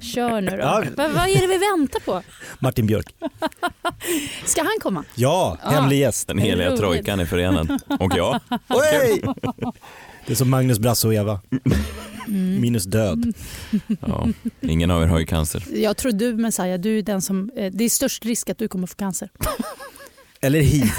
Kör nu då. Ja. Vad, vad är det vi väntar på? Martin Björk. Ska han komma? Ja, hemlig gäst. Den heliga trojkan är förenad. Och jag. Oj! Det är som Magnus, Brasse och Eva. Mm. Minus död. Ja, ingen av er har ju cancer. Jag tror du Messiah, du är den som, eh, det är störst risk att du kommer få cancer. Eller hiv.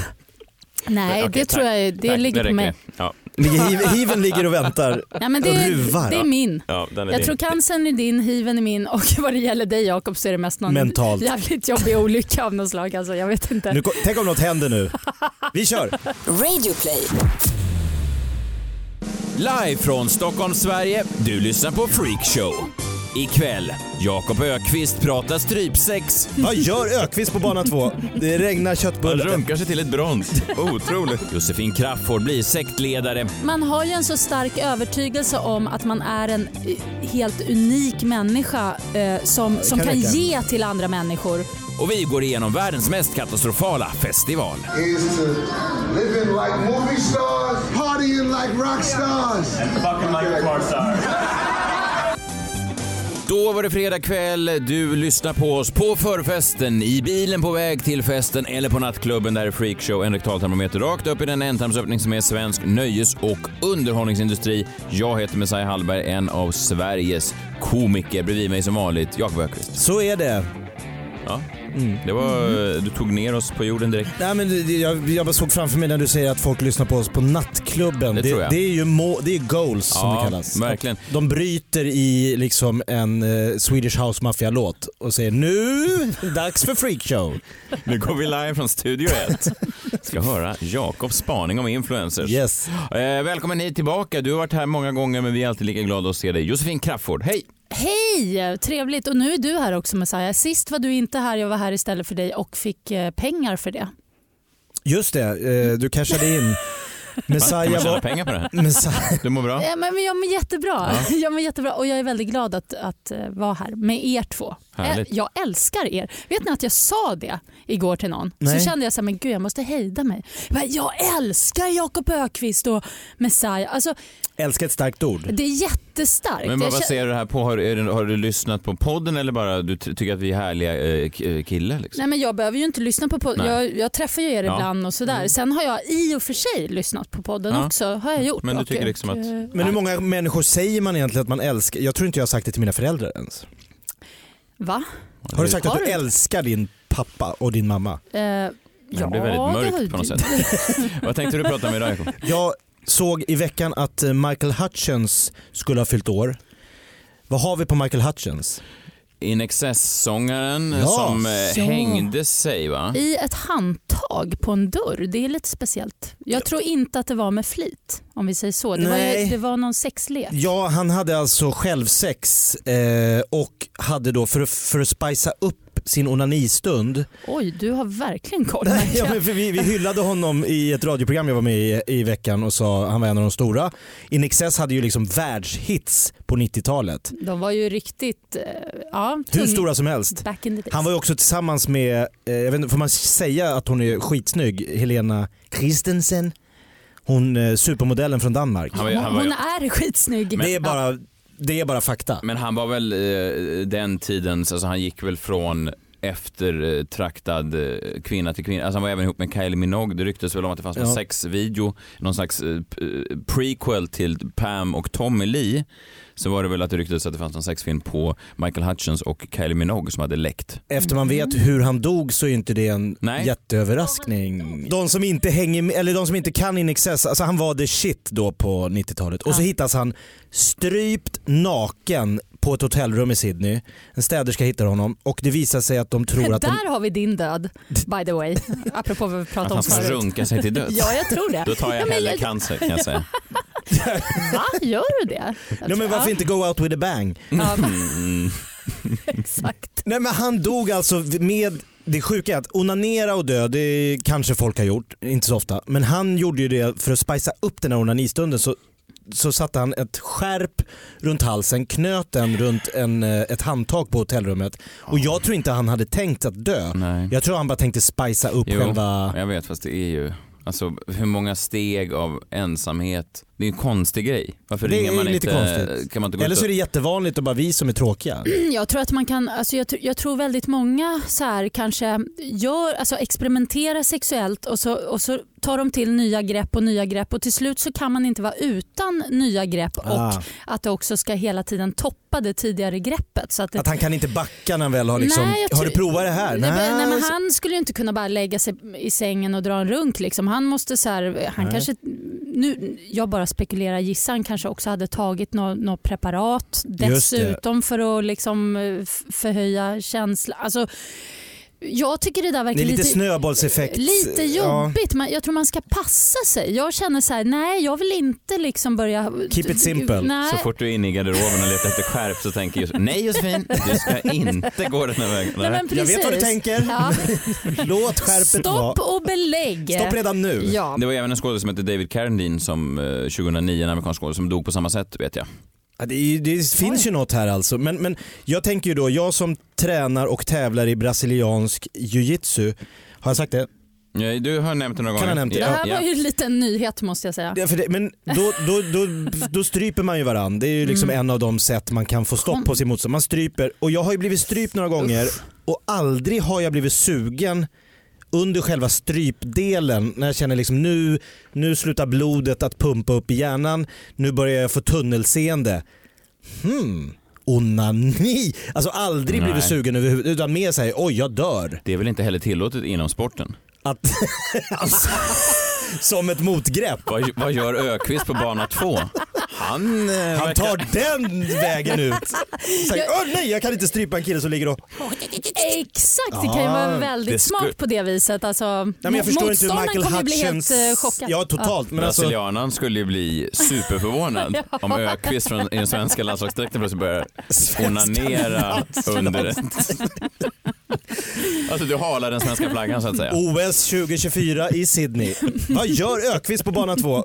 Nej, Okej, det tror jag det Tack, ligger på räcker. mig. Ja, Ligger. Hiven ligger och väntar. Nej, men det, Och är, ruvar. det är min. ja, den är Jag din. tror cancern är din, hiven är min och vad det gäller dig Jakob så är det mest någon Mentalt. jävligt jobbig olycka av något slag. Alltså, jag vet inte. Nu, tänk om något händer nu. Vi kör. Radio play. Live från Stockholm, Sverige. Du lyssnar på Freak Show. Ikväll, Jakob Ökvist pratar strypsex. Vad gör Ökvist på bana två? Det regnar Han köttbullar. runkar sig till ett brons. Otroligt. Josefin Crafoord blir sektledare. Man har ju en så stark övertygelse om att man är en eh, helt unik människa eh, som, som kan kan räcka. ge till andra människor. Och vi går igenom världens mest katastrofala festival. is to living like movie stars, partying like rock stars. Då var det fredag kväll. Du lyssnar på oss på förfesten, i bilen på väg till festen eller på nattklubben där är Freakshow, en rektaltermometer rakt upp i den ändtarmsöppning som är svensk nöjes och underhållningsindustri. Jag heter Messiah Hallberg, en av Sveriges komiker. Bredvid mig som vanligt, Jakob Öqvist. Så är det. Ja. Det var, du tog ner oss på jorden direkt. Nej, men det- jag, jag bara såg framför mig när du säger att folk lyssnar på oss på nattklubben. Det tror jag. det är ju må, det är goals som Ja, det kallas. verkligen. De bryter i liksom en eh, Swedish House Mafia-låt och säger nu dags för freakshow. Nu går vi live från Studio 1. Ska höra Jakobs spaning om influencers. Yes. Eh, välkommen hit tillbaka. Du har varit här många gånger men vi är alltid lika glada att se dig. Josefin Crafoord, hej! Hej! Trevligt. Och nu är du här också Messiah. Sist var du inte här, jag var här istället för dig och fick eh, pengar för det. Just det, eh, du cashade in. Man Messiah var... pengar på det här? Messiah, Du mår bra? Ja, men jag mår jättebra. Jag mår jättebra och jag är väldigt glad att, att eh, vara här med er två. Härligt. Eh, Jag älskar er. Vet ni att jag sa det igår till någon? Nej. Så kände jag så här, men gud jag måste hejda mig. Men Jag älskar Jakob Ökvist och Messiah. Alltså, älskar ett starkt ord. det är jättestarkt. Men vad baserar du det här på? Har, är det, har du lyssnat på podden eller bara du ty- tycker att vi är härliga eh, eh, killar? Liksom? Nej, men jag behöver ju inte lyssna på podden. Nej. Jag, jag träffar ju er Ja. ibland och sådär. Sen har jag i och för sig lyssnat på podden Ja. också. Har jag gjort. Men du Och, tycker liksom att- eh, Men hur många människor säger man egentligen att man älskar? Jag tror inte jag har sagt det till mina föräldrar ens. Va? Har du sagt Har att du du? älskar din pappa och din mamma? Eh, ja, Det blir väldigt mörkt på något sätt. vad tänkte du prata om idag? Jag såg i veckan att eh, Michael Hutchins skulle ha fyllt år. Vad har vi på Michael Hutchins? In Excess-sångaren Ja. som eh, Ja. hängde sig va? I ett handtag på en dörr. Det är lite speciellt. Jag tror inte att det var med flit om vi säger så. Det, var, Nej. ju- det var någon sexlek. Ja, han hade alltså självsex eh, och hade då för, för att spicea upp sin onanistund. Oj, du har verkligen koll. Nej, ja, men vi, vi hyllade honom i ett radioprogram jag var med i i veckan och sa han var en av de stora. In Excess hade ju liksom världshits på 90-talet. De var ju riktigt eh, ja, Hur stora som helst. Back in the days. Han var ju också tillsammans med, eh, jag vet inte, får man säga att hon är skitsnygg? Helena Christensen. Hon eh, supermodellen från Danmark. Han var, han var, Hon ju- är skitsnygg. det, är bara, det är bara fakta. men han var väl eh, den tidens, alltså han gick väl från eftertraktad eh, kvinna till kvinna. Alltså han var även ihop med Kylie Minogue. Det ryktes väl om att det fanns Ja. sexvideo, någon slags eh, prequel till Pam och Tommy Lee. Så var det väl att det ryktades att det fanns någon sexfilm på Michael Hutchins och Kylie Minogue som hade läckt. Efter man vet hur han dog så är inte det en Nej. jätteöverraskning. De som inte hänger med, eller de som inte kan In Excess, alltså han var the shit då på 90-talet. Och så hittas han strypt naken på ett hotellrum i Sydney. En städerska hittar honom och det visar sig att de tror att de... Där har vi din död, by the way. Apropå vad vi Att pratade om han ska förut. runka sig till döds. Ja, jag tror det. Då tar jag Ja, hellre jag- cancer kan jag säga. Va, gör du det? Nej, men varför inte go out with a bang? Mm. exakt. Nej men han dog alltså med det sjuka är att onanera och dö, det kanske folk har gjort, inte så ofta. Men han gjorde ju det för att spicea upp den här onanistunden så, så satte han ett skärp runt halsen, knöt den runt en, eh, ett handtag på hotellrummet. Och jag tror inte han hade tänkt att dö. Nej. Jag tror han bara tänkte spicea upp Jo. själva... Jag vet fast det är ju, alltså hur många steg av ensamhet Det är en konstig grej. Varför Det ringer är man lite inte? konstigt. Kan man inte gå Eller ut så och- är det jättevanligt och bara vi som är tråkiga. Jag tror att man kan, alltså jag, tr- jag tror väldigt många så här kanske gör, alltså experimenterar sexuellt och så, och så tar de till nya grepp och nya grepp och till slut så kan man inte vara utan nya grepp och Ah. att det också ska hela tiden toppa det tidigare greppet. Så att det, Att han kan inte backa när han väl har liksom, Nej, jag har du provat det här? Nej, men- nej, men han skulle ju inte kunna bara lägga sig i sängen och dra en runk. Liksom. Han måste så här, han Nej. kanske, nu, jag bara spekulerar, gissar han kanske också hade tagit något nå preparat dessutom för att liksom eh, förhöja känslan. Alltså, jag tycker det där verkar det är lite, lite snöbollseffekt. Lite jobbigt. Man, jag tror man ska passa sig. Jag känner så här, nej jag vill inte liksom börja... Keep it simple. Nej. Så fort du är inne i garderoben och letar efter skärp så tänker jag nej Josefin, du ska inte gå den här vägen. Nej, men Jag vet vad du tänker. Ja. Låt skärpet vara. Stopp och belägg. Stopp redan nu. Ja. Det var även en skådespelare som hette David Carradine som eh, 2009, en amerikansk skådespelare som dog på samma sätt vet jag. Ja, det, det finns ju något här alltså. Men, men jag tänker ju då, jag som tränar och tävlar i brasiliansk jiu-jitsu, har jag sagt det? Ja, Du har nämnt det några Kan gånger. nämnt det. Det här ja. var ju lite en nyhet måste jag säga. Ja, för det men då, då, då, då stryper man ju varandra. Det är ju liksom Mm. en av de sätt man kan få stopp på sin motståndare. Man stryper och jag har ju blivit strypt några gånger och aldrig har jag blivit sugen under själva strypdelen när jag känner liksom nu, nu slutar blodet att pumpa upp i hjärnan, nu börjar jag få tunnelseende. Hmm, onani. Alltså aldrig Nej. blivit sugen överhuvudtaget utan mer säger oj jag dör. Det är väl inte heller tillåtet inom sporten? Att, alltså, som ett motgrepp. Vad, vad gör Ökvist på bana två? Han, eh, Han verkar- tar den vägen ut. Säger, Åh nej jag kan inte strypa en kille som ligger och... Exakt, det kan ju vara det väldigt skulle- smart på det viset. Alltså, Nej, men jag förstår inte hur motståndaren Michael kommer bli helt Hutchins... eh, chockad. Ja totalt men alltså... Brasilianaren skulle ju bli superförvånad Ja. om Ökvist från, i den svenska landslagsdräkten plötsligt börjar onanera under det. Alltså du halar den svenska flaggan så att säga. OS 2024 i Sydney. Vad gör Ökvist på bana två?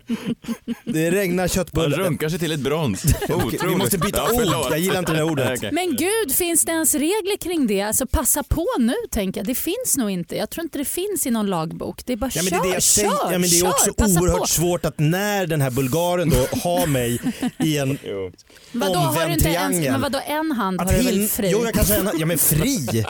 Det regnar Han köttbullar. runkar sig till ett brons. Otroligt. Vi måste byta Ja, förlåt. ord, jag gillar inte det där ordet. Okej. Men gud, finns det ens regler kring det? Alltså passa på nu tänker jag. Det finns nog inte. Jag tror inte det finns i någon lagbok. Det är bara Ja, men det kör, är det jag säger. kör, Ja, men det är kör, också passa oerhört på. svårt att när den här bulgaren då har mig i en Vadå, har du omvänd inte ens, triangel. men vadå en hand har du väl hin- fri? Jo jag kanske har en, ja men fri.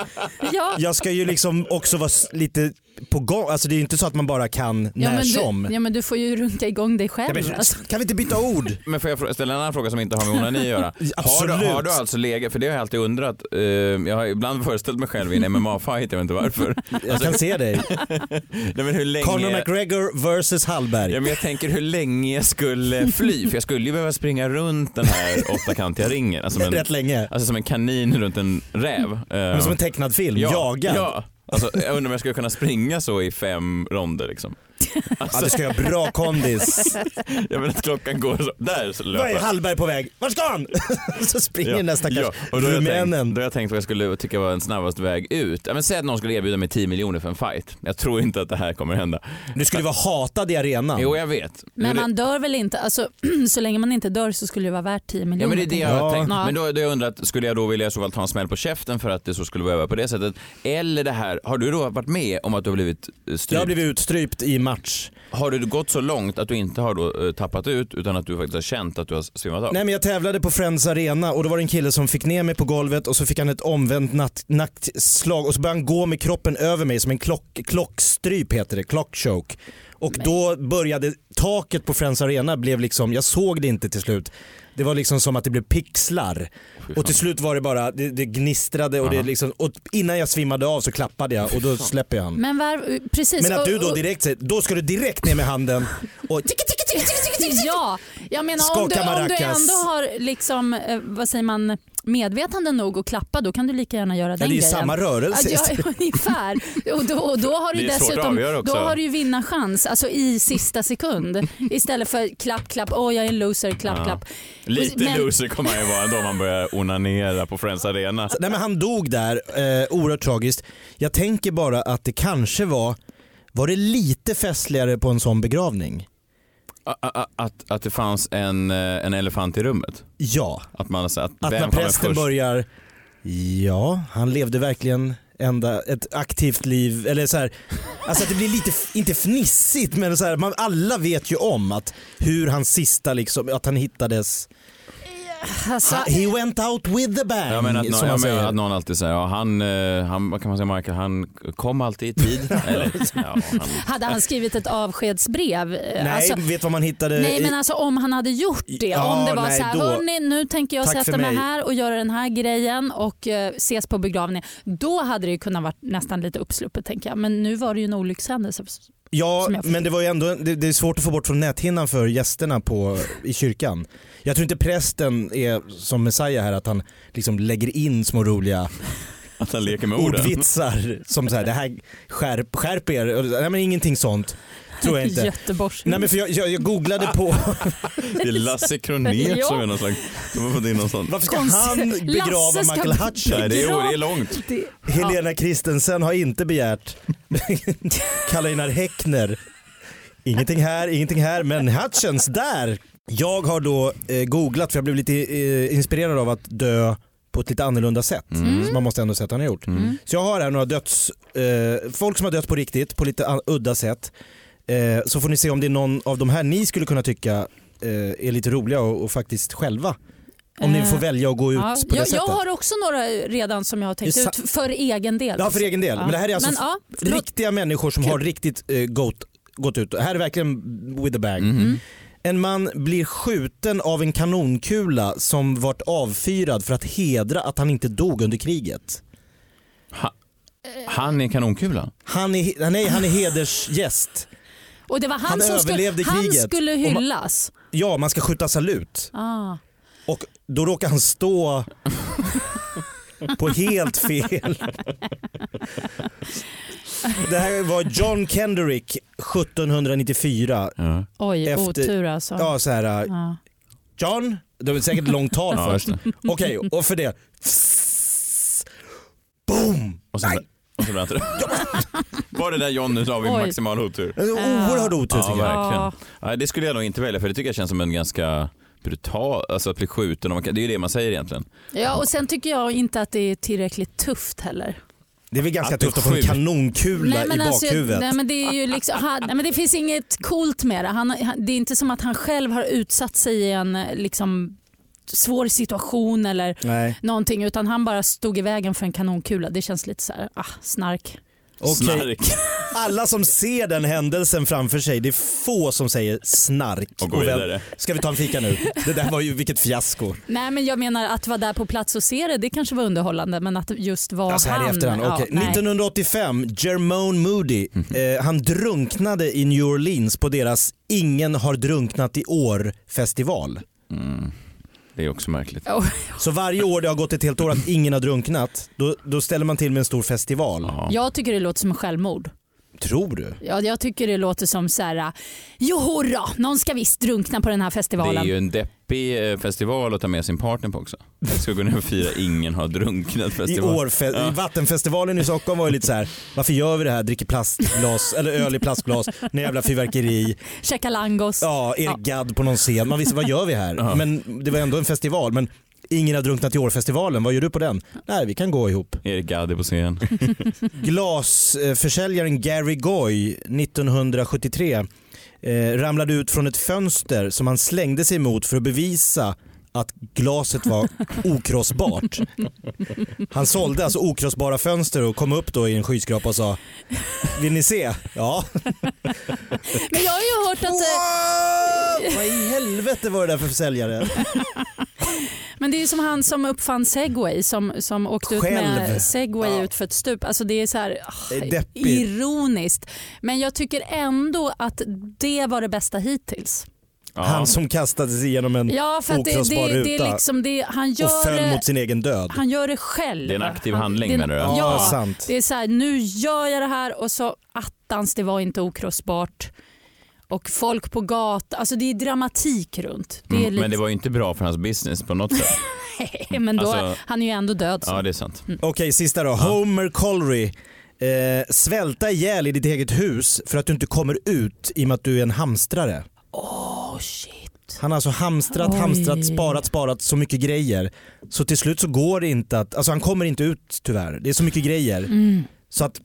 ja. Jag ska ju liksom också vara lite på gång, alltså det är inte så att man bara kan Ja, när men som. du, ja men du får ju runka igång dig Ja, själv. men, alltså. kan vi inte byta ord? Men får jag ställa en annan fråga som inte har med onani att göra? Har du, har du alltså legat, för det har jag alltid undrat, eh, jag har ibland föreställt mig själv i en MMA-fight, jag vet inte varför. Jag kan se dig. Nej, men hur länge... Conor McGregor versus Hallberg. Ja, men jag tänker hur länge jag skulle fly, för jag skulle ju behöva springa runt den här åttakantiga ringen. Alltså, som en, Rätt länge. alltså som en kanin runt en räv. Men som en tecknad film, ja, jagad. Ja. Alltså, jag undrar om jag skulle kunna springa så i fem ronder liksom. Ja, du ska göra bra kondis. Jag vet att klockan går så, där så löper är Hallberg på väg? Var ska han? Så springer den där stackars ja. och då har, jag tänkt, då har jag tänkt vad jag skulle tycka var en snabbast väg ut. Ja, men säg att någon skulle erbjuda mig 10 miljoner för en fight. Jag tror inte att det här kommer hända. Du skulle vara hatad i arenan. Jo, jag vet. Men man dör väl inte? Alltså, så länge man inte dör så skulle det vara värt 10 miljoner. Ja men det är det jag har Ja. tänkt. Ja. Men då, då jag undrat, skulle jag då vilja så fall ta en smäll på käften för att det så skulle vara på det sättet? Eller det här, har du då varit med om att du har blivit eh, Jag strypt? har blivit utstrypt i match. Har du gått så långt att du inte har då, eh, tappat ut utan att du faktiskt har känt att du har svimmat av? Nej men jag tävlade på Friends Arena och då var det en kille som fick ner mig på golvet och så fick han ett omvänt natt, nackslag och så började han gå med kroppen över mig som en klock, klockstryp heter det, clockchoke. Och då började taket på Friends Arena blev liksom, jag såg det inte till slut. Det var liksom som att det blev pixlar. Och till slut var det bara, det, det gnistrade och, det liksom, och innan jag svimmade av så klappade jag och då släpper jag han. Men var, precis. Men att du då direkt säger, då ska du direkt ner med handen och Ja, jag menar om du, Skaka om du maracas. ändå har liksom, eh, vad säger man, medvetande nog att klappa då kan du lika gärna göra Ja, den det är ju grejen. samma rörelse. Ja, ja, ungefär. Och då, och då har du dessutom då har du vinnarchans alltså i sista sekund istället för klapp klapp, åh jag är en loser, klapp Ja. klapp. Lite Men- loser kommer man ju vara då man börjar onanera på Friends Arena. Nej men han dog där, eh, oerhört tragiskt. Jag tänker bara att det kanske var, var det lite festligare på en sån begravning? Att, att det fanns en, eh, en elefant i rummet? Ja. Att man att Att när prästen börjar, ja han levde verkligen ända ett aktivt liv, eller så här, Alltså att det blir lite, inte fnissigt men så här, man, alla vet ju om att hur hans sista liksom, att han hittades, Alltså, ha, he went out with the bang Jag menar att, någon, jag menar att någon alltid säger, ja, han, eh, han, vad kan man säga Michael, han kom alltid i tid. Eller, ja, han, hade han skrivit ett avskedsbrev? Nej, Alltså, vet vad man hittade? Nej i- men alltså om han hade gjort det. Ja, om det var nej, så här, då- hörni nu tänker jag sätta mig mig." här och göra den här grejen och eh, ses på begravningen. Då hade det ju kunnat vara nästan lite uppsluppet tänker jag. Men nu var det ju en olyckshändelse. Ja, men det var ju ändå, det, det är svårt att få bort från näthinnan för gästerna på, i kyrkan. Jag tror inte prästen är som Messiah här att han liksom lägger in små roliga att han leker med orden. ordvitsar som så här, det här skärp, skärp er, Och- nej men ingenting sånt. Tror jag inte. Göteborgs. Nej men för jag, jag, jag googlade på Det är Lasse Kronér som är någon slags, de har fått in någon sån. varför ska Konstigt. han begrava Lasse ska Michael Hutchins? Nej, det är, det är långt. Det- Helena Christensen har inte begärt Karl-Einar Häckner. Ingenting här, ingenting här, men Hutchins där. Jag har då eh, googlat för jag blev lite eh, inspirerad av att dö på ett lite annorlunda sätt. Mm. Så man måste ändå säga att han har gjort. Så jag har här några döds, eh, folk som har dött på riktigt på lite udda sätt. Eh, så får ni se om det är någon av de här ni skulle kunna tycka eh, är lite roliga och, och faktiskt själva. Om ni Eh, får välja att gå ut Ja, på det jag, sättet. jag har också några redan som jag har tänkt Det ut för egen del. Ja för egen del. Men det här är alltså Men, ja, riktiga människor som Kul. har riktigt eh, gått, gått ut. Här är verkligen with the bag. Mhm. En man blir skjuten av en kanonkula som vart avfyrad för att hedra att han inte dog under kriget. Han är kanonkula. Han är, nej, han är hedersgäst. Och det var han, Han som överlevde skulle, han kriget. skulle Och man- hyllas. Ja, man ska skjuta salut. Ah. Och då råkar han stå på helt fel. Det här var John Kendrick 1794. Ja. Oj, Efter- otur alltså. Ja, så här, Ja. John, det var säkert ett långt tal Ja, först. Okej, och för det. Boom! Och sen, Nej. Och så brann det. Var det där John nu sa vi Oj. maximal otur? En oerhörd otur Ja, tycker jag. verkligen. Det skulle jag nog inte välja för det tycker jag känns som en ganska brutal, alltså att bli skjuten, och man kan, det är ju det man säger egentligen. ja, och sen tycker jag inte att det är tillräckligt tufft heller. Det är väl ganska Att du tufft att få en skjut- kanonkula i alltså, bakhuvudet. nej, men det, är ju liksom, han, nej, men det finns inget coolt med det. Han, han, det är inte som att han själv har utsatt sig i en eh, liksom, svår situation eller Nej. någonting utan han bara stod i vägen för en kanonkula. Det känns lite så här, ah, snark. Okej. Snark. Alla som ser den händelsen framför sig, det är få som säger snark. Och går väl- vidare. Ska vi ta en fika nu? Det där var ju vilket fiasko. Nej men jag menar att vara där på plats och se det, det kanske var underhållande men att just vara Alltså här han. i efterhand. ja, Okej. nej. 1985, Jermone Moody. Eh, han drunknade i New Orleans på deras Ingen har drunknat i år-festival. Det är också märkligt. Oh, Så varje år det har gått ett helt år att ingen har drunknat, då, då ställer man till med en stor festival. Ja. jag tycker det låter som självmord. Tror du? Ja, jag tycker det låter som så här, joho då, någon ska visst drunkna på den här Det festivalen. är ju en deppig eh, festival att ta med sin partner på också. Jag ska gå ner och fira Ingen har drunknat I festival. år, fe- i Vattenfestivalen i Stockholm var ju lite så här: varför gör vi det här? Dricker plastglas, eller öl i plastglas, en jävla fyrverkeri. Checka langos. Ja, Erik Gadd på någon scen. Man visste vad gör vi här? Men det var ändå en festival. Men ingen har drunknat i år-festivalen. Vad gör du på den? Nej, vi kan gå ihop. Erik Gadd på scen. Glasförsäljaren Gary Goy 1973 eh, ramlade ut från ett fönster som han slängde sig mot för att bevisa att glaset var okrossbart. Han sålde alltså okrossbara fönster och kom upp då i en skyskrapa och sa Vill ni se? Ja. Men jag har ju hört att, eh, What? Vad i helvete var det där för försäljare? men det är som han som uppfann segway som, som åkte ut Själv. med segway Ja. ut för ett stup. Alltså det är så här, Det är deppigt. ironiskt. Men jag tycker ändå att det var det bästa hittills. Ja. Han som kastade sig igenom en Ja, för att det, okrossbar det, det är ruta liksom det, han och gör föll det, mot sin egen död. han gör det själv. Det är en aktiv han, handling, det menar du? Ja, Ja, sant. det är så här, nu gör jag det här och så attans det var inte okrossbart. Och folk på gatan, alltså det är dramatik runt. Det är Mm, lite, Men det var ju inte bra för hans business på något sätt. men då, alltså- han är ju ändå död. Så. Ja, det är sant. Okej, sista då. Homer Collery. Eh, svälta ihjäl i ditt eget hus för att du inte kommer ut i och med att du är en hamstrare. Oh, shit. Han har alltså hamstrat, Oj. hamstrat, sparat, sparat så mycket grejer. Så till slut så går det inte att, alltså han kommer inte ut tyvärr. Det är så mycket grejer. Mm. Så att,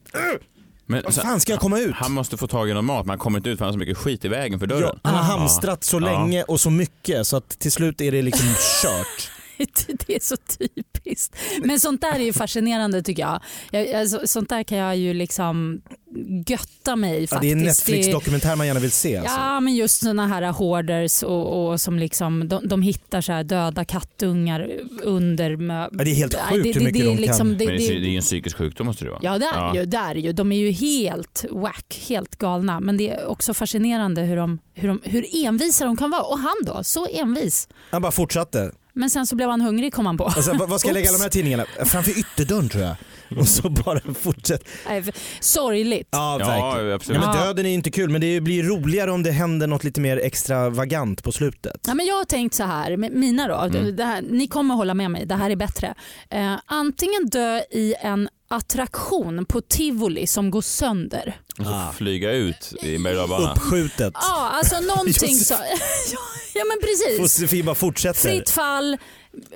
Men, Vad fan ska jag komma ut? Han måste få tag i någon mat, men han kommer inte ut för han har så mycket skit i vägen för Ja, dörren. han har Ja. hamstrat så Ja. länge och så mycket så att till slut är det liksom kört. Det är så typiskt. Men sånt där är ju fascinerande tycker jag. jag, jag så- sånt där kan jag ju liksom götta mig Ja, det faktiskt. är en Netflix-dokumentär man gärna vill se. Alltså. Ja men just såna här hoarders och, och som liksom de, de hittar så här döda kattungar under Ja, det är helt sjukt hur mycket de kan. liksom, det, Men det, är- det, det ju en psykisk sjukdom måste det vara. Ja det är ju. Det är ju. De är ju helt whack, helt galna. Men det är också fascinerande hur, de, hur, de, hur envisa de kan vara. Och han då, så envis. Han bara fortsatte. Men sen så blev han hungrig kom han på. Alltså, vad ska jag lägga alla de här tidningarna? Framför ytterdörren tror jag. Och så bara fortsätt. Sorgligt. Ja, Ja, verkligen. absolut. Ja, men döden är inte kul men det blir roligare om det händer något lite mer extravagant på slutet. Ja, men jag har tänkt så här, mina då, Mm. det här, ni kommer hålla med mig, det här är bättre. Eh, antingen dö i en attraktion på tivoli som går sönder. Ah. flyga ut i berg dalbana. Uppskjutet. Ja, alltså någonting så. ja, ja men precis. Josefin bara fortsätter. Fritt fall,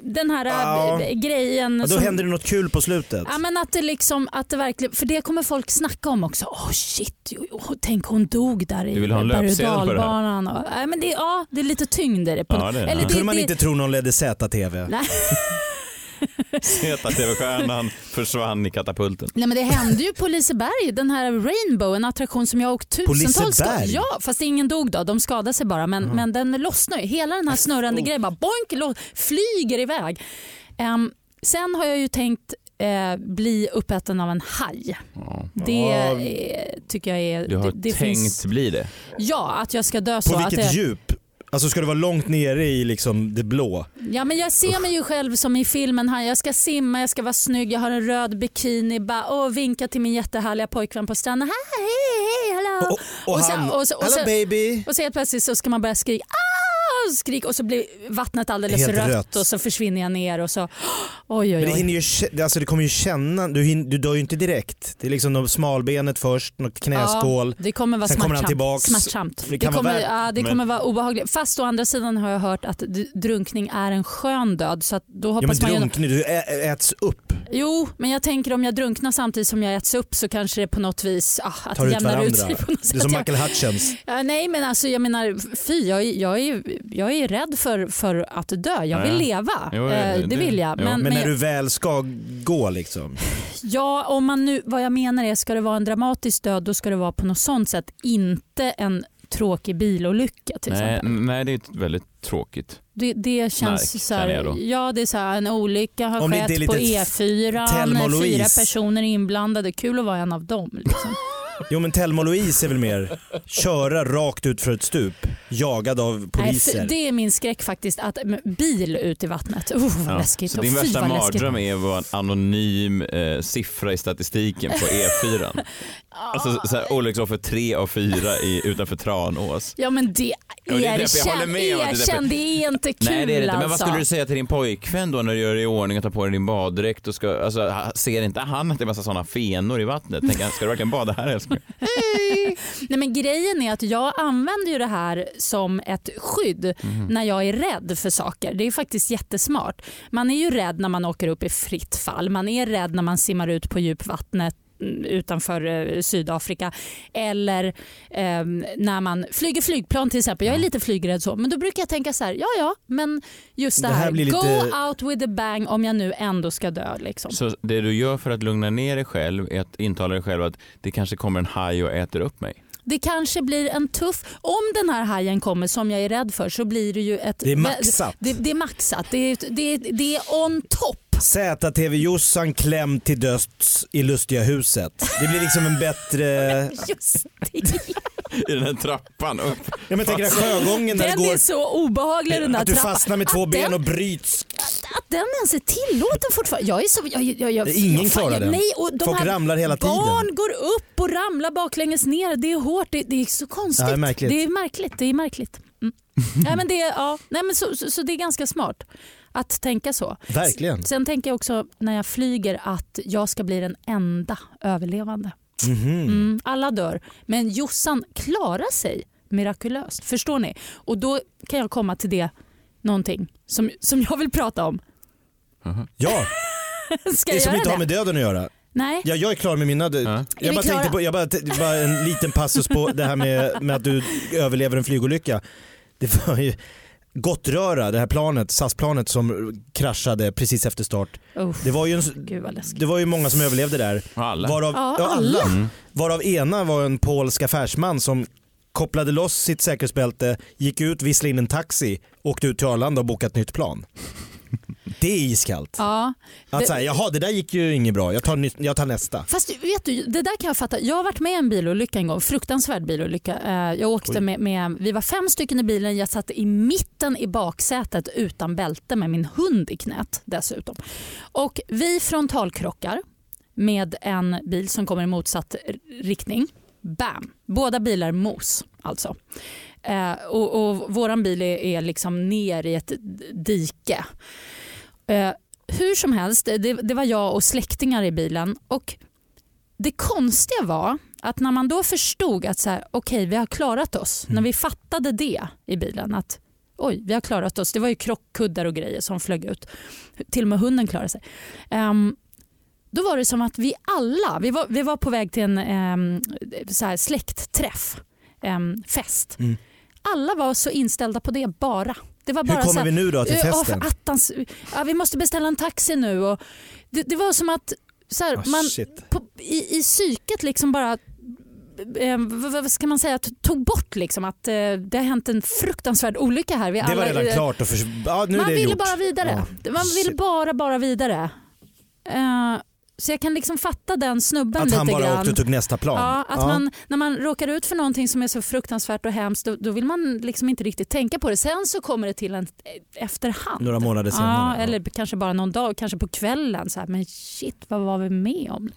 den här Ja. äh, grejen. Ja, då som- händer det något kul på slutet. Ja, men att det liksom, att det verkligen, för det kommer folk snacka om också. Åh shit, oh, tänk hon dog där i berg och det dalbanan. Nej, men det, ja, det är lite tyngd i det. På Ja, det är det. Eller Ja. Det kunde man inte tro någon ledde Z-TV. Nej. Heta TV-stjärnan försvann i katapulten. Nej men det hände ju på Liseberg, den här Rainbow, en attraktion som jag har åkt På tusentals Liseberg? gånger. Ja, fast ingen dog då, de skadade sig bara. Men, men den lossnade ju. Hela den här snurrande Oh. grejen bara boink, flyger iväg. Ehm, sen har jag ju tänkt eh, bli uppäten av en haj. Ja. Det eh, tycker jag är... Du har det, det tänkt finns, bli det. Ja, att jag ska dö så. På att vilket det, djup? Alltså ska det vara långt nere i liksom det blå? Ja, men jag ser mig ju själv som i filmen. Här. Jag ska simma, jag ska vara snygg, jag har en röd bikini. Bara, åh, vinka till min jättehärliga pojkvän på stranden. Hej, hej, hej, hallå. Och, och, Och sen- han, och så- och hello sen- baby. Och så helt plötsligt så ska man börja skrika "Ah!" Skrik och så blir vattnet alldeles Helt rött, rött. och så försvinner jag ner och så oj oj Men det oj. hinner ju, alltså det kommer ju känna, du, hin, du dör ju inte direkt. Det är liksom smalbenet först, något knäskål. Ja, det kommer vara Sen kommer han tillbaks. smärtsamt. Det kan vara kommer, värt- ja, det men- kommer vara obehagligt. Fast å andra sidan har jag hört att drunkning är en skön död. Så att då Ja men hoppas man ju... drunkning, du ä, äts upp. Jo, men jag tänker om jag drunknar samtidigt som jag äts upp så kanske det på något vis ah, att Tar det jämnar ut sig varandra. på något Det är sätt. som Michael Hutchins. Ja, nej men alltså jag menar fy jag, är- jag, är, jag är rädd för, för att dö. Jag vill Ja. leva. Jo, Eh, det- det vill jag. ja. Men, Men när jag- du väl ska gå liksom. Ja, om man nu, vad jag menar är, ska det vara en dramatisk död då ska det vara på något sånt sätt. Inte en tråkig bilolycka till Nej, exempel. nej, det är väldigt tråkigt. Det, det känns Märk, så här, ja det är så här, en olycka har Om det inte är skett på lite E4, Thelma och fyra personer inblandade. Kul att vara en av dem. Liksom. Jo men Thelma och Louise är väl mer köra rakt ut för ett stup jagad av Nej, poliser. för det är min skräck faktiskt, att bil ut i vattnet. Uh, vad Ja. läskigt. Så Och din fy, värsta vad läskigt. mardröm är att vara en anonym eh, siffra i statistiken på E4. alltså så här, olycksoffer tre av fyra i, utanför Tranås. Ja men det, Ja, det är erkänn, att det erkänn, det är inte kul Nej det är inte. Men vad alltså. skulle du säga till din pojkvän då när du gör dig i ordning och tar på dig din baddräkt? Och ska, alltså, ser inte han att det är massa sådana fenor i vattnet? Tänker han, ska du verkligen bada här älskling? Nej, men grejen är att jag använder ju det här som ett skydd Mhm. när jag är rädd för saker. Det är faktiskt jättesmart. Man är ju rädd när man åker upp i fritt fall. Man är rädd när man simmar ut på djupvattnet mm, utanför eh, Sydafrika eller ehm, när man flyger flygplan till exempel. Jag är lite flygrädd så men då brukar jag tänka så här, ja ja men just det, Det här här, lite- go out with a bang om jag nu ändå ska dö. Liksom. Så det du gör för att lugna ner dig själv är att intala dig själv att det kanske kommer en haj och äter upp mig. Det kanske blir en tuff... Om den här hajen kommer som jag är rädd för så blir det ju ett... Det är maxat. Det, det är maxat. Det är, det, det är on top. ZTV-Jossan klämd till döds i lustiga huset. Det blir liksom en bättre... Just det. I den här trappan upp. Ja, men tänker den sjögången där det Den går... är så obehaglig den där Att du trappan. fastnar med två Att ben den, och bryts. Att den ens är tillåten fortfarande. Jag är så... Jag, jag, jag, Ingen klarar den. Nej, och de Folk här ramlar hela tiden. Barn går upp och ramlar baklänges ner. Det är hårt. Det, det är så konstigt. Ja, det är märkligt. Det är märkligt. Det är märkligt. Mm. nej, men det, är- ja, nej, men så, så, så det är ganska smart att tänka så. Verkligen. Sen tänker jag också när jag flyger att jag ska bli den enda överlevande. Mhm. Mm, alla dör, men Jossan klarar sig mirakulöst. Förstår ni? Och då kan jag komma till det någonting som, som jag vill prata om. Ja, Ska det jag som inte har det? med döden att göra. Nej. Ja, jag är klar med mina. Ja. Jag, bara tänkte på, jag bara, var en liten passus på det här med, med att du överlever en flygolycka. Det var ju Gottröra, det här planet, SAS-planet som kraschade precis efter start. Uff, Det var ju, en, det var ju många som överlevde där. Alla. Varav, Ja, ja, alla. alla. Varav ena var en polsk affärsman som kopplade loss sitt säkerhetsbälte, gick ut, visslade in en taxi, åkte ut till Arlanda och bokade ett nytt plan. Det är iskallt. Ja. Att säga, jaha det där gick ju inget bra, jag tar, jag tar nästa. Fast vet du, det där kan jag fatta. Jag har varit med i en bilolycka en gång, fruktansvärd bilolycka. Eh, Jag åkte med, med, vi var fem stycken i bilen, jag satt i mitten i baksätet utan bälte med min hund i knät dessutom. Och vi frontalkrockar med en bil som kommer i motsatt riktning. Bam! Båda bilar mos alltså. Eh, och, och våran bil är, är liksom ner i ett dike. Eh, hur som helst, det, det var jag och släktingar i bilen och det konstiga var att när man då förstod att så här, okej vi har klarat oss, när vi fattade det i bilen att oj vi har klarat oss, det var ju krockkuddar och grejer som flög ut, till och med hunden klarade sig. Ehm, då var det som att vi alla, vi var, vi var på väg till en um, så här släktträff, em, fest. Mm. Alla var så inställda på det bara. Det var bara Hur så kommer här, vi nu då till festen? för attans, ja, vi måste beställa en taxi nu. Och det, det var som att så här, Ah, man på, i, i psyket liksom bara eh, vad, ska man säga, tog bort liksom att eh, det har hänt en fruktansvärd olycka här. Vi Det var alla, redan eh, klart och för, ja, nu man ville bara vidare. Ja, Man ville bara, bara vidare. Eh, så jag kan liksom fatta den snubben Att lite han bara grann. åkte och tog nästa plan. Ja, att Man, när man råkar ut för någonting som är så fruktansvärt och hemskt då, då vill man liksom inte riktigt tänka på det. Sen så kommer det till en eh, efterhand. Några månader Ja, senare. eller kanske bara någon dag, kanske på kvällen. Så här, men shit, vad var vi med om?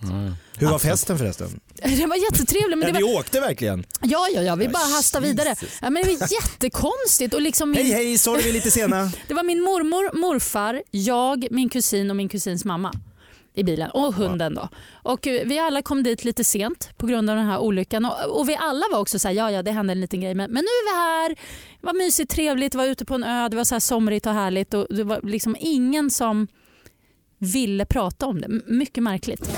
Hur var festen förresten? Det var jättetrevligt. Men Ja, det var, åkte verkligen? ja, ja, ja, vi Ja, bara hastade vidare. Ja, men det var jättekonstigt. Och liksom min, Hej hej, sorry vi är lite sena. Det var min mormor, morfar, jag, min kusin och min kusins mamma i bilen och hunden då. Och eh, vi alla kom dit lite sent på grund av den här olyckan och, och vi alla var också så här, ja ja det hände en liten grej men, men nu är vi här, det var mysigt, trevligt, var ute på en ö, det var så här somrigt och härligt och det var liksom ingen som ville prata om det. Mycket märkligt.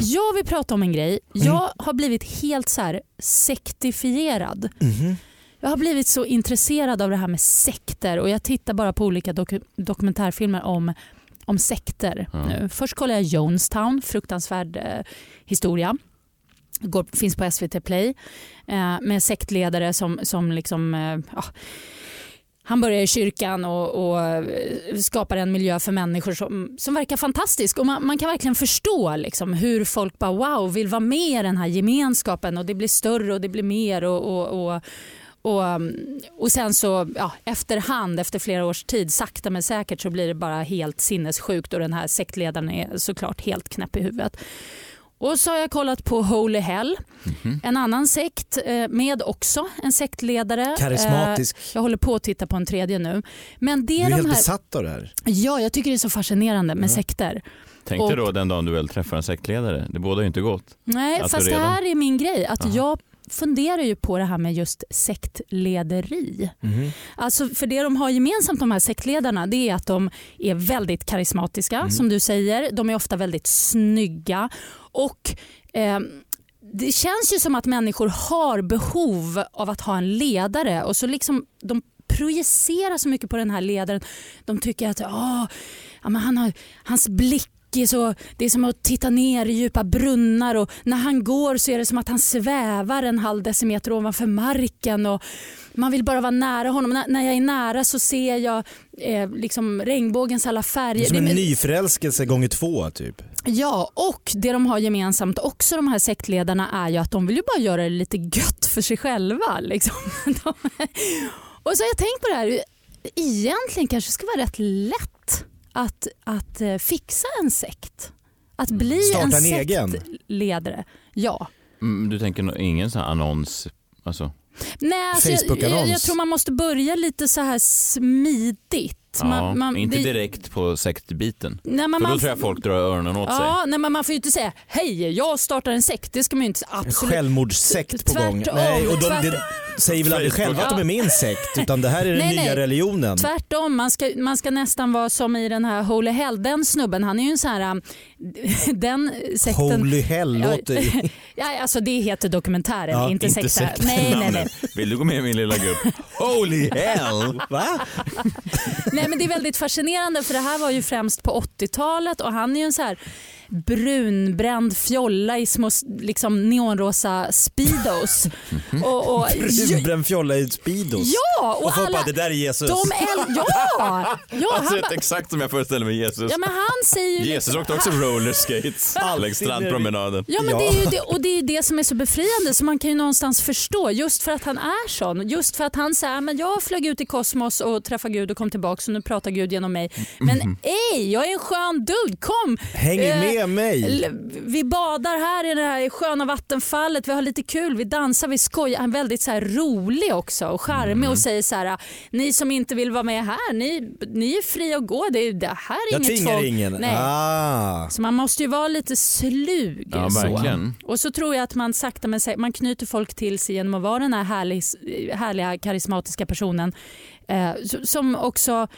Jag vill prata om en grej. Jag har blivit helt så här sektifierad. Mhm. Jag har blivit så intresserad av det här med sekter och jag tittar bara på olika doku- dokumentärfilmer om, om sekter. Nu. Först kollar jag Jonestown, fruktansvärd eh, historia. Går, finns på SVT Play eh, med sektledare som, som liksom, eh, ja, han börjar i kyrkan och, och eh, skapar en miljö för människor som, som verkar fantastisk. Och man, man kan verkligen förstå liksom hur folk bara wow, vill vara med i den här gemenskapen och det blir större och det blir mer. och, och, och och, um, och sen så ja, efterhand, efter flera års tid, sakta men säkert så blir det bara helt sinnessjukt och den här sektledaren är såklart helt knäpp i huvudet. Och så har jag kollat på Holy Hell, en annan sekt eh, med också en sektledare. Karismatisk. Eh, jag håller på att titta på en tredje nu. Men det Du är de helt här, besatt av det här. ja, jag tycker det är så fascinerande med sekter. Tänk dig Och- då den dagen du väl träffar en sektledare. Det båda ju inte gott. Nej, Att fast det redan- här är min grej. Att Aha. jag funderar ju på det här med just sektlederi. Mhm. Alltså för det de har gemensamt de här sektledarna det är att de är väldigt karismatiska som du säger. De är ofta väldigt snygga och eh, det känns ju som att människor har behov av att ha en ledare och så liksom de projicerar så mycket på den här ledaren. De tycker att "Åh, ja, men han har, hans blick är så, det är som att titta ner i djupa brunnar och när han går så är det som att han svävar en halv decimeter ovanför marken. Och man vill bara vara nära honom. När, när jag är nära så ser jag eh, liksom regnbågens alla Det färger. är som en Det nyförälskelse gånger två typ. Ja, och det de har gemensamt också de här sektledarna är ju att de vill ju bara göra det lite gött för sig själva. Liksom. Och så har jag tänkt på det här, egentligen kanske det ska vara rätt lätt att, att eh, fixa en sekt. Att bli Starta en en egen. sektledare. Ja. Mm, Du tänker ingen sån här annons? Alltså, Nej, alltså jag, jag, jag tror man måste börja lite så här smidigt. Sätt. Ja, Man- man- inte det- direkt på sektbiten. Nej, men För då man- tror jag folk drar öronen åt sig. Ja, nej, men man får ju inte säga hej, jag startar en sekt. Det ska man ju inte En absolut. självmordssekt på gång. Tvärtom, Nej, och de, tvärt- de säger väl aldrig själva att de är min sekt utan det här är den Nej, nya nej. religionen. Tvärtom, man ska, man ska nästan vara som i den här Holy Hell. Den snubben, han är ju en sån här... um, Den sekten... Holy hell Ja, låter ja, alltså det heter dokumentären, Ja, inte, Inte sekten. Nej, nej, nej. Vill du gå med i min lilla grupp? Holy hell! Va? Nej, men det är väldigt fascinerande för det här var ju främst på 80-talet och han är ju en så här brunbränd fjolla i små liksom, neonrosa speedos. och, och, Brunbränd fjolla i Speedos. ja, och, Och folk alla... bara det där är Jesus. De äl- ja! ja Han ser ut exakt som jag föreställer mig Jesus. ja, men han säger ju Jesus liksom- åkte också rollerskates Alltid längs strandpromenaden. Ja, men Ja. Det är ju det, och det är det som är så befriande så man kan ju någonstans förstå just för att han är sån. Just för att han säger men jag flög ut i kosmos och träffade Gud och kom tillbaka och nu pratar Gud genom mig. Men ej, jag är en skön dude, kom! Häng Eh, med mig. Vi badar här i det här sköna vattenfallet, vi har lite kul, vi dansar, vi skojar. Han är väldigt så här rolig också och charmig Mm. och säger så här, ni som inte vill vara med här, ni, ni är fria att gå. Det, är- det här är Jag inget tvingar tvång. ingen. Nej. Ah. Så man måste ju vara lite slug. Ja, så. verkligen. Och så tror jag att man sakta men säkert, man knyter folk till sig genom att vara den här härlig, härliga karismatiska personen eh, som också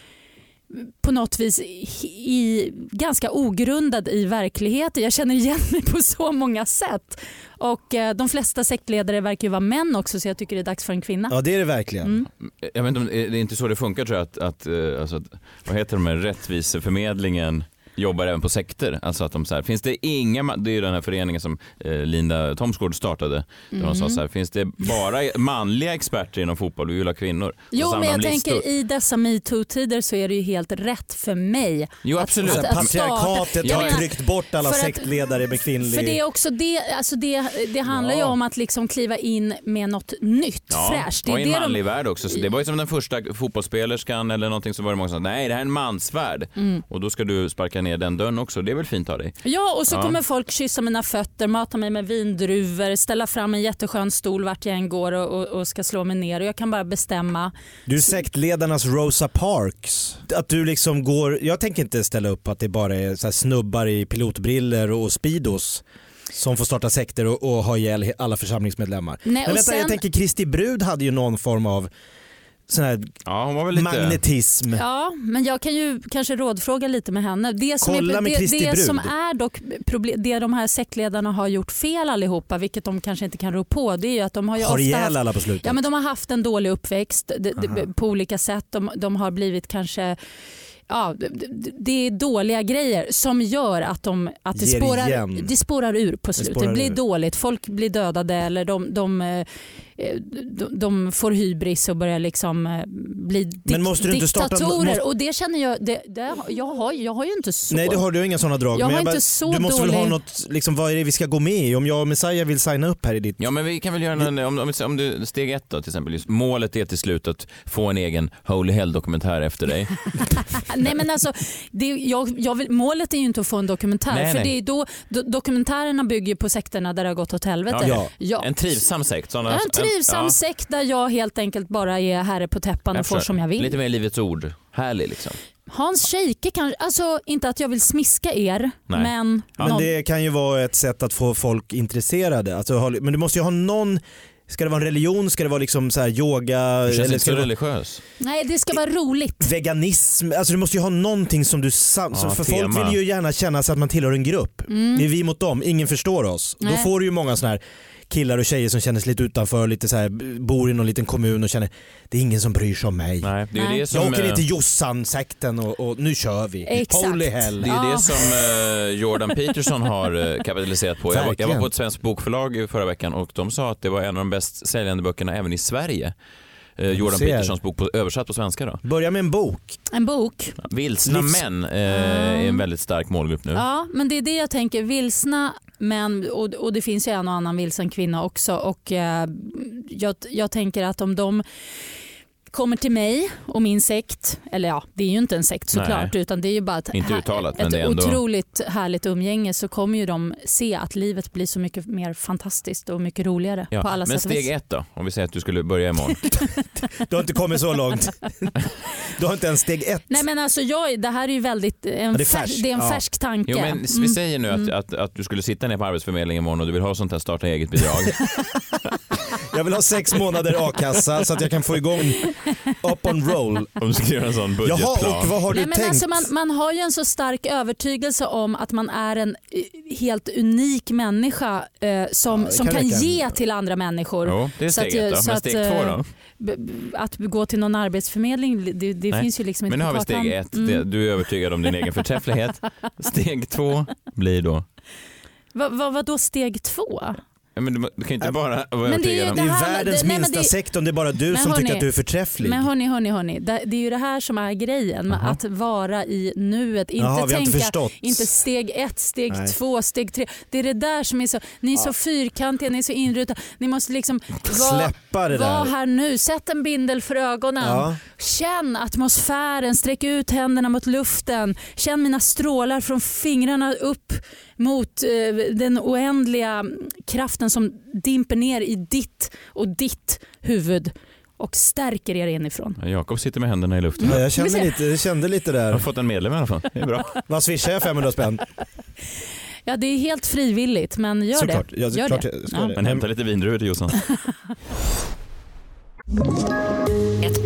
på något vis i, ganska ogrundad i verkligheten. Jag känner igen mig på så många sätt. Och eh, de flesta sektledare verkar ju vara män också så jag tycker det är dags för en kvinna. Ja det är det verkligen. Mm. Jag vet inte det är inte så det funkar tror jag att, att, eh, alltså, att vad heter de här rättviseförmedlingen jobbar även på sekter. Alltså att de så här, finns det inga, det är ju den här föreningen som eh, Linda Thomsgård startade. Där de Mm. sa så här, finns det bara manliga experter inom fotboll, vi vill ha kvinnor. Så Jo men jag de listor. tänker i dessa metoo-tider så är det ju helt rätt för mig Jo att- absolut. Så att- att starta- patriarkatet har tryckt bort alla att- sektledare med kvinnlig... För det är också det, alltså det, det handlar ju Ja. om att liksom kliva in med något nytt, Ja, fräscht. Det och i är en det manlig de, värld också. Så det var ju som den första fotbollsspelerskan eller någonting som var det många som sa nej det här är en mansvärld. Mm. Och då ska du sparka ner den dörren också. Det är väl fint av dig? ja, och så Ja. kommer folk kyssa mina fötter, mata mig med vindruvor, ställa fram en jätteskön stol vart jag än går och, och, och ska slå mig ner och jag kan bara bestämma. Du är sektledarnas Rosa Parks. Att du liksom går, jag tänker inte ställa upp att det bara är så här snubbar i pilotbriller och speedos som får starta sekter och, och ha ihjäl alla församlingsmedlemmar. Nej, Men vänta, sen- jag tänker Kristi brud hade ju någon form av sån här Ja hon var väl lite... magnetism. Ja, men jag kan ju kanske rådfråga lite med henne. Det som, Kolla är, med det, det som är dock problem, det de här sektledarna har gjort fel allihopa, vilket de kanske inte kan rå på, det är ju att de har ju Har ofta haft alla på slutet. Ja, men de har haft en dålig uppväxt de, de, på olika sätt. De, de har blivit kanske Ja, det- det- det är dåliga grejer som gör att, de, att det, spårar, det spårar ur på slutet. Det, spårar blir ur. dåligt, folk blir dödade eller de, de, eh, de, de får hybris och börjar liksom eh, bli dik- Men måste du inte starta- diktatorer. måste- Och det känner jag, det, det, jag, har, jag har ju inte så. Nej det har du inga sådana drag. Jag men har bara, inte så du måste väl ha dålig- något, liksom, vad är det vi ska gå med i? Om jag och Messiah vill signa upp här i ditt... Ja men vi kan väl göra en, om, om, om du, steg ett då till exempel, just, målet är till slut att få en egen Holy Hell dokumentär efter dig. Nej, men alltså, det, jag, jag vill, målet är ju inte att få en dokumentär. Nej, för nej. Det är då, do, Dokumentärerna bygger på sekterna där det har gått åt helvete. Ja. Ja. En trivsam sekt. Såna, En trivsam ja, sekt där jag helt enkelt bara är herre på täppan och får som jag vill. Lite mer Livets Ord. Härlig liksom. Hans Scheike kanske, alltså inte att jag vill smiska er Nej. men, Men någon, det kan ju vara ett sätt att få folk intresserade. Alltså, men du måste ju ha någon, ska det vara en religion, ska det vara liksom så här yoga, Du känns eller inte ska så det vara religiös. nej det ska vara roligt. veganism? Alltså du måste ju ha någonting som du, sam- Ja, så- för tema. folk vill ju gärna känna sig att man tillhör en grupp. Det är vi mot dem, ingen förstår oss. Då Mm. Nej. får du ju många sådana här killar och tjejer som känner sig lite utanför, lite så här, bor i någon liten kommun och känner det är ingen som bryr sig om mig. Nej, det är Nej. det som... Jag åker ner eh, till Jossan-sekten och, och nu kör vi. Exakt. Holy hell. Det är Ja. det som eh, Jordan Peterson har eh, kapitaliserat på. Jag var, jag var på ett svenskt bokförlag i förra veckan och de sa att det var en av de bäst säljande böckerna även i Sverige. Eh, Jordan ser. Petersons bok på, översatt på svenska då. Börja med en bok. En bok. Vilsna Livs- män eh, är en väldigt stark målgrupp nu. Ja, men det är det jag tänker. Vilsna män och, och det finns ju en och annan vilsen kvinna också. Och, eh, jag, jag tänker att om de kommer till mig och min sekt, eller ja, det är ju inte en sekt såklart, Nej. utan det är ju bara ett, Inte här- uttalat, men ett det är ändå- otroligt härligt umgänge så kommer ju de se att livet blir så mycket mer fantastiskt och mycket roligare Ja. på alla Men sätt och steg ett då? Om vi säger att du skulle börja imorgon. Du har inte kommit så långt. Du har inte ens steg ett. Nej men alltså jag, det här är ju väldigt, en det är färs, färskt. det är en Ja. färsk tanke. Jo, men vi Mm. säger nu att, att, att du skulle sitta ner på Arbetsförmedlingen imorgon och du vill ha sånt här starta eget-bidrag. Jag vill ha sex månader a-kassa så att jag kan få igång up on roll. Om du ska göra en sån budgetplan. Jaha, och vad har du Nej, men tänkt? alltså man, man har ju en så stark övertygelse om att man är en eh, helt unik människa eh, som, det som kan kan, ge till andra människor. Jo, det är Så att, steg ett eh, då. så Men att, steg två eh, då? B- Att gå till någon arbetsförmedling, det, det finns ju liksom inte Men nu har vi steg ett. Mm. Det- Du är övertygad om din egen förträfflighet. Steg två blir då? Vad vad- vad då steg två? Ja, Men du, du kan inte bara vara Men det är ju övertygad om... det är det här- världens det- nej, minsta det- sektorn, det är bara du som hörni, tycker att du är förträfflig. Men hörni, hörni, hörni. Det, det är ju det här som är grejen med att vara i nuet. Inte har tänka, inte förstått. inte steg ett, steg Nej. två, steg tre. Det är det där som är så, ni är så fyrkantiga, ni är så inrutade. Ni måste liksom vara, Släppa det var här nu, sätt en bindel för ögonen. Ja. Känn atmosfären, sträck ut händerna mot luften. Känn mina strålar från fingrarna upp mot eh, den oändliga kraften som dimper ner i ditt och ditt huvud och stärker er inifrån. Jakob sitter med händerna i luften. Ja, jag kände lite, jag kände lite Jag har där. fått en medlem i alla fall. Det är bra. Vad swishar jag 500 spänn? Ja, det är helt frivilligt men gör Såklart. det. Ja, Gör klart det. det. Men hämta lite vindruvor till Jossan.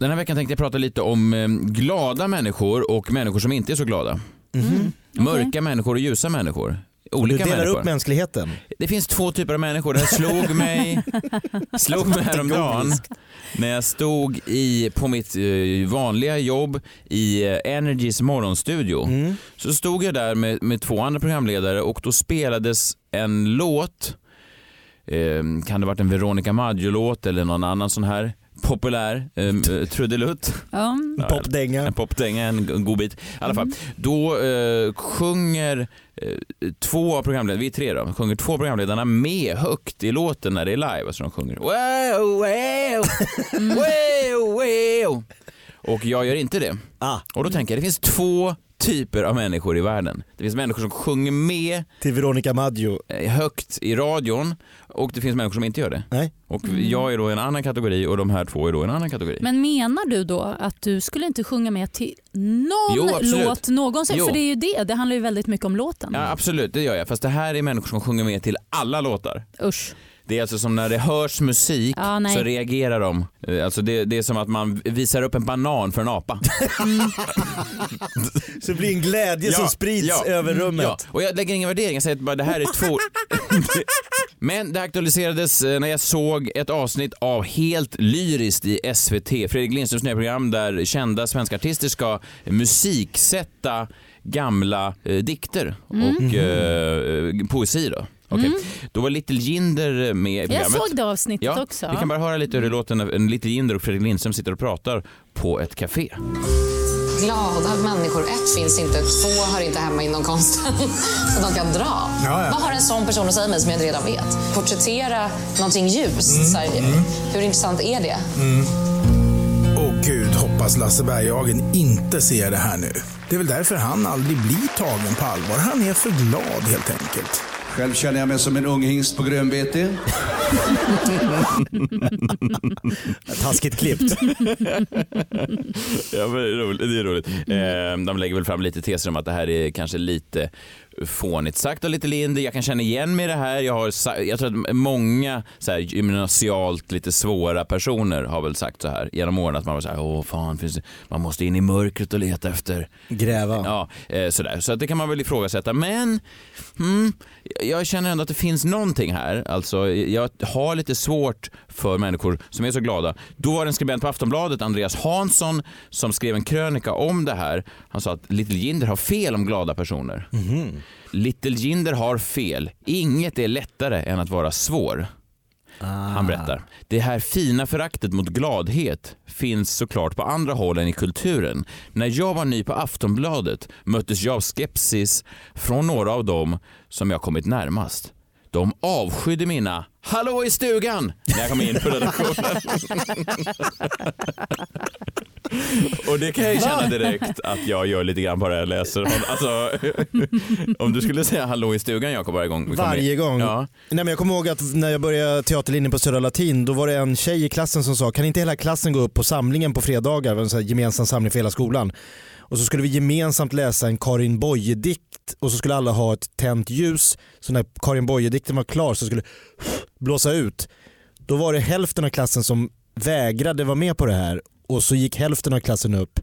Den här veckan tänkte jag prata lite om eh, glada människor och människor som inte är så glada. Mörka människor och ljusa människor. Du Olika delar människor. upp mänskligheten. Det finns två typer av människor. Det här slog mig, slog mig häromdagen när jag stod i, på mitt eh, vanliga jobb i eh, Energys morgonstudio. Så stod jag där med, med två andra programledare och då spelades en låt. Eh, kan det varit en Veronica Maggio-låt eller någon annan sån här populär eh, trudelutt. Ja. Popdänga. En popdänga, en g- en god bit. I alla fall, då eh, sjunger eh, två av programledarna, vi är tre då, sjunger två programledarna med högt i låten när det är live. Alltså de sjunger wow, wow, wow, wow. Och jag gör inte det. Ah, Och då tänker jag, det finns två typer av människor i världen. Det finns människor som sjunger med till Veronica Maggio. eh, högt i radion och det finns människor som inte gör det. Nej. Och jag är då en annan kategori och de här två är då en annan kategori. Men menar du då att du skulle inte sjunga med till någon Jo, låt någonsin? Jo. För det är ju det, det handlar ju väldigt mycket om låten. Ja, absolut, det gör jag. Fast det här är människor som sjunger med till alla låtar. Usch. Det är alltså som när det hörs musik Ja, så reagerar de. Eh, Alltså det, det är som att man visar upp en banan för en apa. Så det blir en glädje som sprids ja, över rummet. Ja, och jag lägger ingen värdering, jag säger att bara det här är två... Men det aktualiserades eh, när jag såg ett avsnitt av Helt lyriskt i SVT, Fredrik Lindströms nya program där kända svenska artister ska musiksätta gamla eh, dikter och eh, poesi. Då. Okej. Då var Little Jinder med i Jag programmet. såg det avsnittet Ja, också. vi kan bara höra lite hur det låter när en Little Jinder och Fredrik Lindström sitter och pratar på ett café. Glada människor, ett finns inte, två hör inte hemma inom konsten. Så de kan dra. Vad har en sån person att säga mig som jag inte redan vet? Porträttera någonting ljust. Så här, hur intressant är det? Åh gud, hoppas Lasse Berghagen inte ser det här nu. Det är väl därför han aldrig blir tagen på allvar. Han är för glad helt enkelt. Själv känner jag mig som en ung hingst på grönbete. Taskigt klippt. Ja, men det är roligt. Det är roligt. Eh, de lägger väl fram lite teser om att det här är kanske lite fånigt sagt av lite Linder. Jag kan känna igen mig i det här. Jag, har, jag tror att många så här, gymnasialt lite svåra personer har väl sagt så här genom åren att man var så här, åh fan, det, man måste in i mörkret och leta efter Gräva. Ja, eh, sådär. Så att det kan man väl ifrågasätta. Men mm, jag känner ändå att det finns någonting här. Alltså, jag har lite svårt för människor som är så glada. Då var det en skribent på Aftonbladet, Andreas Hansson, som skrev en krönika om det här. Han sa att Little Jinder har fel om glada personer. Little Jinder har fel. Inget är lättare än att vara svår. Han berättar. Det här fina föraktet mot gladhet finns såklart på andra håll än i kulturen. När jag var ny på Aftonbladet möttes jag av skepsis från några av dem som jag kommit närmast. De avskydde mina ”Hallå i stugan” när jag kom in på redaktionen. Och det kan jag ju känna direkt att jag gör lite grann bara jag läser. Alltså, om du skulle säga ”Hallå i stugan” Jakob varje gång Varje gång. Ja. Nej, men jag kommer ihåg att när jag började teaterlinjen på Södra Latin då var det en tjej i klassen som sa kan inte hela klassen gå upp på samlingen på fredagar, en gemensam samling för hela skolan. Och så skulle vi gemensamt läsa en Karin Boye-dikt och så skulle alla ha ett tänt ljus. Så när Karin Boye-dikten var klar så skulle blåsa ut. Då var det hälften av klassen som vägrade vara med på det här och så gick hälften av klassen upp.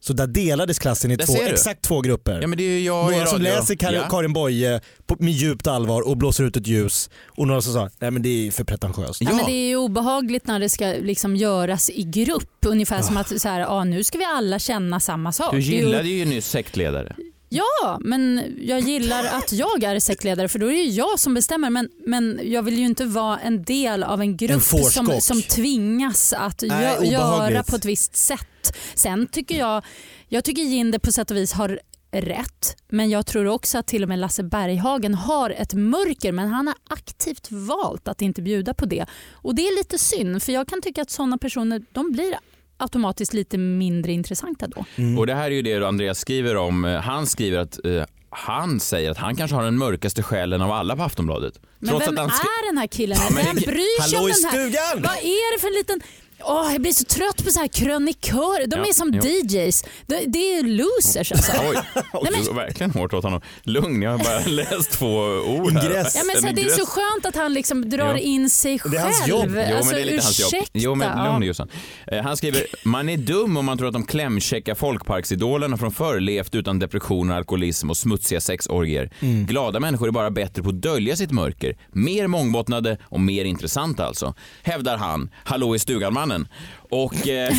Så där delades klassen i två, exakt två grupper. Ja, men det är ju jag i några som läser Kar- Ja. Karin Boye på, med djupt allvar och blåser ut ett ljus och några som sa nej men det är för pretentiöst. Ja. men det är ju obehagligt när det ska liksom göras i grupp. Ungefär som att så här, ah, nu ska vi alla känna samma sak. Du Det är ju- gillade ju nyss sektledare. Ja, men jag gillar att jag är sektledare för då är det ju jag som bestämmer. Men, men jag vill ju inte vara en del av en grupp som, fårskock. som tvingas att Nej, gö- göra på ett visst sätt. Sen tycker jag, jag tycker Jinder på sätt och vis har rätt. Men jag tror också att till och med Lasse Berghagen har ett mörker men han har aktivt valt att inte bjuda på det. Och det är lite synd för jag kan tycka att sådana personer de blir automatiskt lite mindre intressanta då. Och det här är ju det Andreas skriver om. Eh, Han skriver att eh, han säger att han kanske har den mörkaste själen av alla på Aftonbladet. Men Trots vem att han skri- är den här killen? Ja, vem det- bryr sig Hallå om den här? Vad är det för en liten... Åh, jag blir så trött på så här krönikörer. De Ja, är som jo. DJs. Det, det är losers alltså. Oj, Nej, men- verkligen hårt åt honom. Lugn, jag har bara läst två ord här. Ingress. Ja, men så En det är så skönt att han liksom drar Ja. in sig själv. Det är hans jobb. Jo, alltså, men det är lite hans jobb. ursäkta. Jo, men Ja. lugn Jossan. Eh, Han skriver, man är dum om man tror att de klämkäcka folkparksidolerna från förr levt utan depressioner, alkoholism och smutsiga sexorgier. Mm. Glada människor är bara bättre på att dölja sitt mörker. Mer mångbottnade och mer intressanta alltså. Hävdar han, hallå i stugan-mannen. Och eh,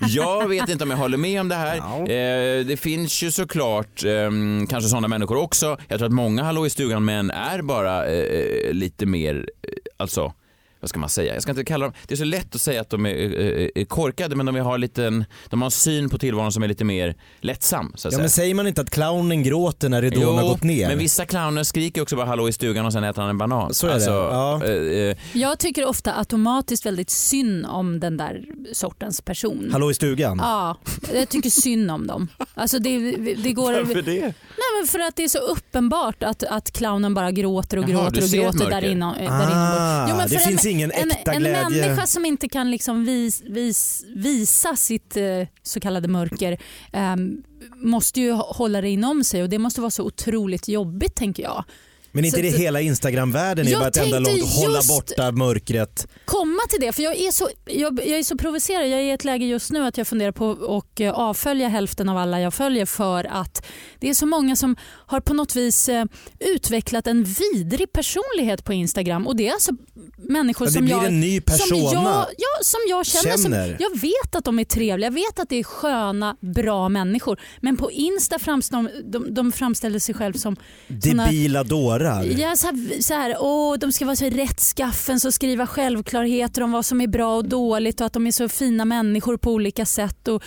jag vet inte om jag håller med om det här. Eh, det finns ju såklart eh, kanske sådana människor också. Jag tror att många hallå i stugan-män är bara eh, lite mer, eh, alltså vad ska man säga? Jag ska inte kalla dem, det är så lätt att säga att de är, eh, är korkade men de har, lite en, de har en syn på tillvaron som är lite mer lättsam. Så att Ja, säga. men säger man inte att clownen gråter när ridån har gått ner? men vissa clowner skriker också bara hallå i stugan och sen äter han en banan. Så är det, ja. eh, eh, Jag tycker ofta automatiskt väldigt synd om den där sortens person. Hallå i stugan? Ja, jag tycker synd om dem. Alltså det, det går... Varför det? Nej, men för att det är så uppenbart att, att clownen bara gråter och Jaha, gråter och gråter där, där Ah, inombords. det för finns ingen en, äkta en glädje. människa som inte kan liksom vis, vis, visa sitt eh, så kallade mörker ehm, måste ju hålla det inom sig och det måste vara så otroligt jobbigt tänker jag. Men inte Så det hela Instagram-världen är bara ett enda långt hålla borta mörkret. komma till det. För jag är, så, jag, jag är så provocerad. Jag är i ett läge just nu att jag funderar på att eh, avfölja hälften av alla jag följer för att det är så många som har på något vis eh, utvecklat en vidrig personlighet på Instagram. Och det är alltså människor Ja, det som blir jag... en ny persona. Som jag, ja, som jag känner. Känner. Som, jag vet att de är trevliga, jag vet att det är sköna, bra människor. Men på Insta framstår de, de framställer sig själv som Debila dårar. Ja, så här, så här, åh, de ska vara så rättskaffens och skriva självklarheter om vad som är bra och dåligt och att de är så fina människor på olika sätt och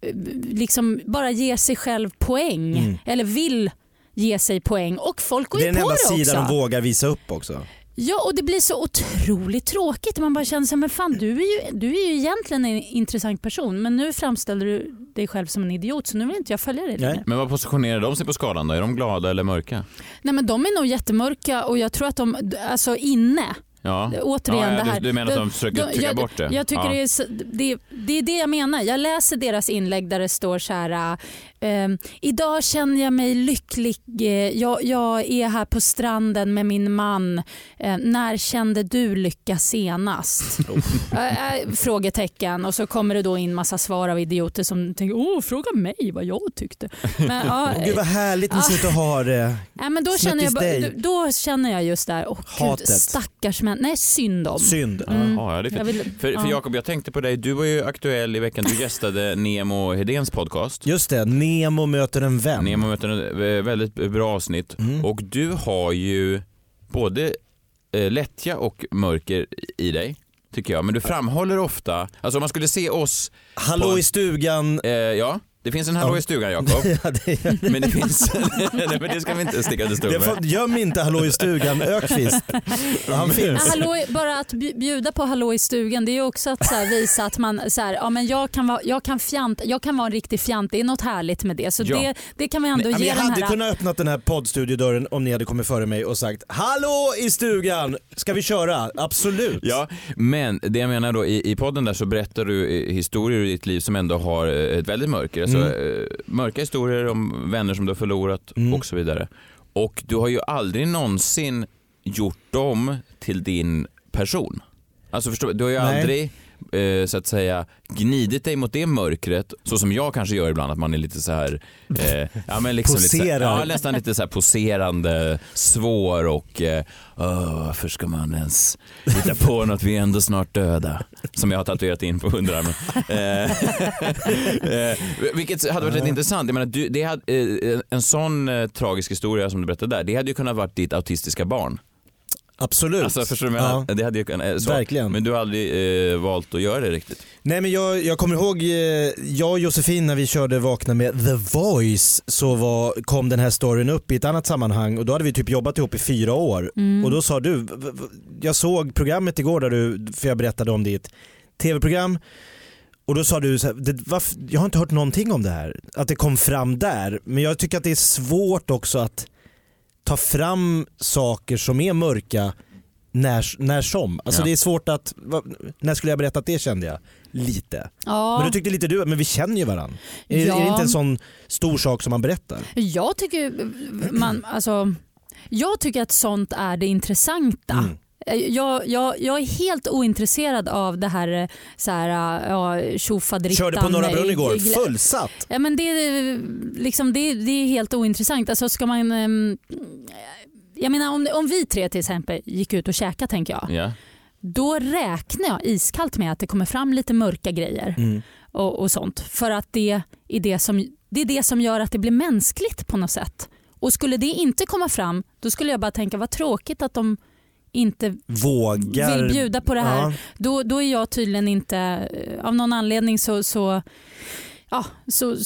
eh, liksom bara ge sig själv poäng Mm. eller vill ge sig poäng och folk går Det är ju den på enda det också. sidan de vågar visa upp också. Ja och det blir så otroligt tråkigt. Man bara känner sig, men fan du är, ju, du är ju egentligen en intressant person men nu framställer du dig själv som en idiot så nu vill inte jag följa dig längre. Men vad positionerar de sig på skalan då? Är de glada eller mörka? Nej men de är nog jättemörka och jag tror att de, alltså inne Ja. Återigen ja, ja, det här. Du, du menar att de försöker trycka jag, bort det? Jag tycker ja. det, är, det, det är det jag menar. Jag läser deras inlägg där det står så här Eh, idag känner jag mig lycklig. Eh, jag, jag, är här på stranden med min man. Eh, när kände du lycka senast? Eh, eh, frågetecken och så kommer det då in massa svar av idioter som tänker åh fråga mig vad jag tyckte. Men, ja, Gud vad härligt ni sitter och har det. Ja, men då, känner jag, då, då, känner jag just där, åh Hatet. gud stackars män. Nej synd om. Synd. Mm. Jaha, ja, det är vill, för, för Jakob jag tänkte på dig, du var ju aktuell i veckan, du gästade Nemo Hedéns podcast. Just det, Nemo möter en vän. Nemo möter en eh, väldigt bra avsnitt mm. och du har ju både eh, lättja och mörker i dig tycker jag. Men du framhåller ofta, alltså om man skulle se oss... Hallå på, i stugan. Eh, ja. Det finns en hallå i stugan Jakob. ja, det men det finns, nej, men det ska vi inte sticka under stol med. Göm inte hallå i stugan Ökvist. Han finns. Hallå, bara att bjuda på hallå i stugan det är också att så här, visa att man, så här, ja, men jag, kan vara, jag, kan fjant, jag kan vara en riktig fjant, det är något härligt med det. Så ja. det, det kan vi ändå nej, ge Jag den hade kunnat öppna den här poddstudiodörren om ni hade kommit före mig och sagt hallå i stugan, ska vi köra? Absolut. Ja, men det jag menar då i, i podden där så berättar du historier i ditt liv som ändå har ett väldigt mörker. Alltså, mm. mörka historier om vänner som du har förlorat mm. och så vidare. Och du har ju aldrig någonsin gjort dem till din person. Alltså förstår du, har ju Nej. aldrig eh, så att säga gnidit dig mot det mörkret så som jag kanske gör ibland att man är lite så här eh, ja, men liksom lite, ja, nästan lite så här poserande, svår och eh, oh, varför ska man ens hitta på något, vi är ändå snart döda. Som jag har tatuerat in på underarmen. Eh, eh, vilket hade varit rätt intressant. Jag menar, du, det hade, eh, en sån eh, tragisk historia som du berättade där, det hade ju kunnat vara ditt autistiska barn. Absolut. Alltså, förstår du vad ja. Det hade ju kunnat, så, Verkligen. Men du har aldrig eh, valt att göra det riktigt? Nej men jag, jag kommer ihåg, eh, jag och Josefin när vi körde Vakna med The Voice så var, kom den här storyn upp i ett annat sammanhang och då hade vi typ jobbat ihop i fyra år. Mm. Och då sa du, jag såg programmet igår där du, för jag berättade om ditt tv-program och då sa du, så här, det, varför, jag har inte hört någonting om det här, att det kom fram där. Men jag tycker att det är svårt också att ta fram saker som är mörka när, när som. Alltså ja. det är svårt att, när skulle jag berätta att det kände jag? Lite. Ja. Men du tyckte lite du, men vi känner ju varandra. Är, ja. är det inte en sån stor sak som man berättar? Jag tycker, man, alltså, jag tycker att sånt är det intressanta. Mm. Eh, jag, jag, jag är helt ointresserad av det här, eh, så här ja, tjofaderittan. Körde på Norra Brunn igår, fullsatt. Ja, men det, liksom, det, det är helt ointressant. Alltså, ska man, ehm, jag menar om, om vi tre till exempel gick ut och käkade tänker jag. Yeah. Då räknar jag iskallt med att det kommer fram lite mörka grejer mm. och, och sånt. För att det är det, som, det är det som gör att det blir mänskligt på något sätt. Och skulle det inte komma fram då skulle jag bara tänka vad tråkigt att de inte Vågar. vill bjuda på det här. Ja. Då, då är jag tydligen inte, eh, av någon anledning så, så ja, så,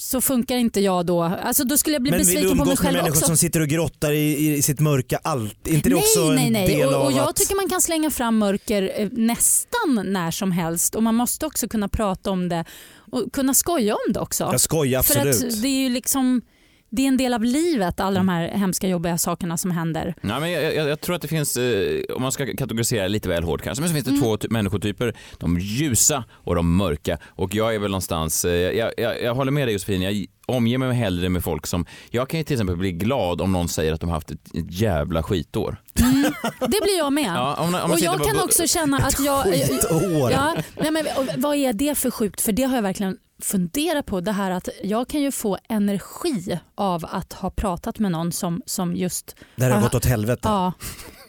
så funkar inte jag då. Alltså då skulle jag bli Men besviken på mig själv också. Men vill du umgås med människor som sitter och grottar i, i sitt mörka allt? inte det nej, också nej, nej. en del och, och av jag att... tycker man kan slänga fram mörker eh, nästan när som helst och man måste också kunna prata om det och kunna skoja om det också. Jag skojar absolut. För att det är ju liksom det är en del av livet, alla de här hemska jobbiga sakerna som händer. Nej, men jag, jag, jag tror att det finns, eh, om man ska kategorisera lite väl hårt kanske, men så finns det mm. två människotyper. De ljusa och de mörka. Och jag är väl någonstans, eh, jag, jag, jag håller med dig Josefin, jag omger mig hellre med folk som, jag kan ju till exempel bli glad om någon säger att de har haft ett, ett jävla skitår. Mm, det blir jag med. Ja, om, om och jag kan också känna att jag... Skitår? Ja, nej men, vad är det för sjukt? För det har jag verkligen fundera på det här att jag kan ju få energi av att ha pratat med någon som, som just... Det har gått åt helvete. Ja,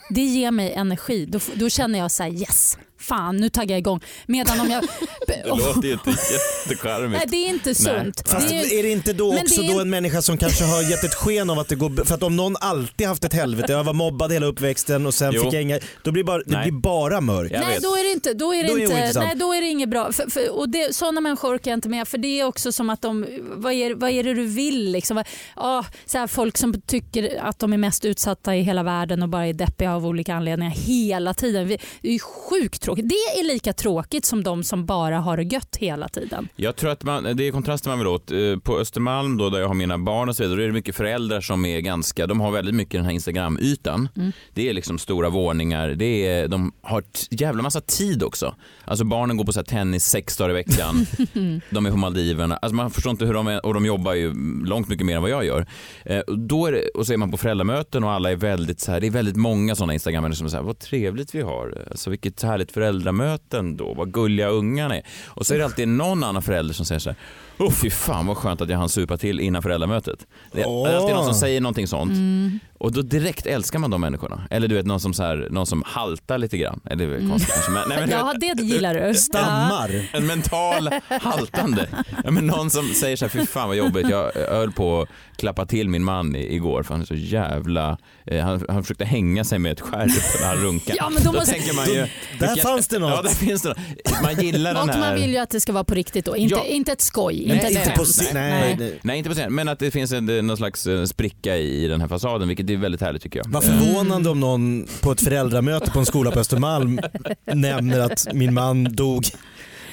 det ger mig energi. Då, då känner jag så här, yes, fan nu taggar jag igång. Medan om jag... det låter ju inte jättecharmigt. Nej det är inte sunt. Fast det är, är, det inte då också är... då en människa som kanske har gett ett sken av att det går För att om någon alltid haft ett helvete, jag var mobbad hela uppväxten och sen jo. fick jag inga... Då blir bara, det blir bara mörkt. Nej då är det inte, då är det, då inte, är nej, då är det inget bra. För, för, och det, sådana människor orkar jag inte med för det är också som att de, vad är, vad är det du vill liksom? Ja, så här, folk som tycker att de är mest utsatta i hela världen och bara är deppiga av olika anledningar hela tiden. Det är sjukt skittråkigt. Det är lika tråkigt som de som bara har det gött hela tiden. Jag tror att man, det är kontrasten man vill åt. Eh, På Östermalm då, där jag har mina barn och så vidare, då är det mycket föräldrar som är ganska, de har väldigt mycket den här Instagram-ytan. Mm. Det är liksom stora våningar, det är, de har jävla massa tid också. Alltså barnen går på så tennis sex dagar i veckan, de är på Maldiverna. Alltså man förstår inte hur de är, och de jobbar ju långt mycket mer än vad jag gör. Eh, och Då det, och så är man på föräldramöten och alla är väldigt så här, det är väldigt många sådana Instagrammare som säger vad trevligt vi har, alltså vilket härligt föräldramöten då, vad gulliga ungarna är. Och så är det alltid någon annan förälder som säger så här, oh fy fan vad skönt att jag hann supa till innan föräldramötet. Det är Åh. alltid någon som säger någonting sånt. Mm. Och då direkt älskar man de människorna. Eller du vet någon som, så här, någon som haltar lite grann. Eller det är väl konstigt kanske. Men, nej, men, Ja, det gillar du. Stammar. en mental haltande. Ja, men någon som säger så här, fy fan vad jobbigt, jag jag höll på att klappa till min man i- igår för han är så jävla, eh, han, han försökte hänga sig med ett skärp när han runkade. Ja, men då måste- tänker man ju, Då- där fanns det något. Ja, där finns det något. Man gillar den här. man vill ju att det ska vara på riktigt då. Inte, Ja. inte ett skoj. Nej, Inte, inte på scen- nej, nej. Nej, inte på scen, men att det finns en, någon slags eh, spricka i den här fasaden, vilket är väldigt härligt tycker jag. Vad förvånande om någon på ett föräldramöte på en skola på Östermalm nämner att min man dog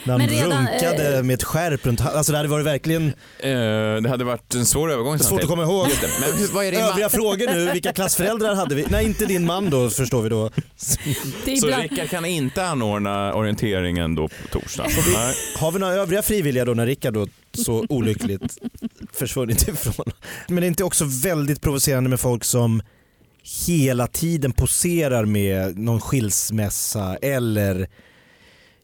när han redan, runkade eh, med ett skärp runt Alltså det hade varit verkligen Eh, det hade varit en svår övergång. svårt att komma ihåg. Det. Men hur, vad är det Övriga frågor nu, vilka klassföräldrar hade vi? Nej inte din man då förstår vi då. Det är Så Rickard kan inte anordna orienteringen då på torsdag? Nej. Har vi några övriga frivilliga då när Rickard då så olyckligt försvunnit ifrån? Men det är inte också väldigt provocerande med folk som hela tiden poserar med någon skilsmässa eller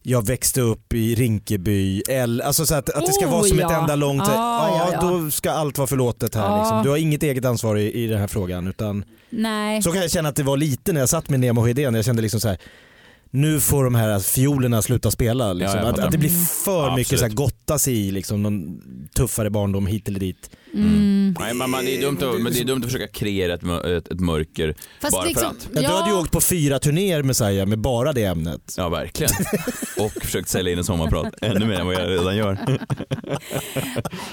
jag växte upp i Rinkeby eller alltså så att, att det ska Oh, vara som ett ja. enda långt, Ah, ja, ja, ja. då ska allt vara förlåtet här Ah. liksom. Du har inget eget ansvar i, i den här frågan utan nej. så kan jag känna att det var lite när jag satt med Nemo och idén. Jag kände liksom så här. Nu får de här fiolerna sluta spela. Liksom. Ja, att, att det blir för Ja, mycket så här, absolut. gotta sig i liksom, någon tuffare barndom hit eller dit. Mm. Nej, men man, det, är dumt att, men det är dumt att försöka kreera ett, ett, ett mörker Fast bara liksom, för att. Ja. Du hade ju ja, åkt på fyra turnéer Messiah med bara det ämnet. Ja, verkligen. Och försökt sälja in en sommarprat ännu mer än vad jag redan gör.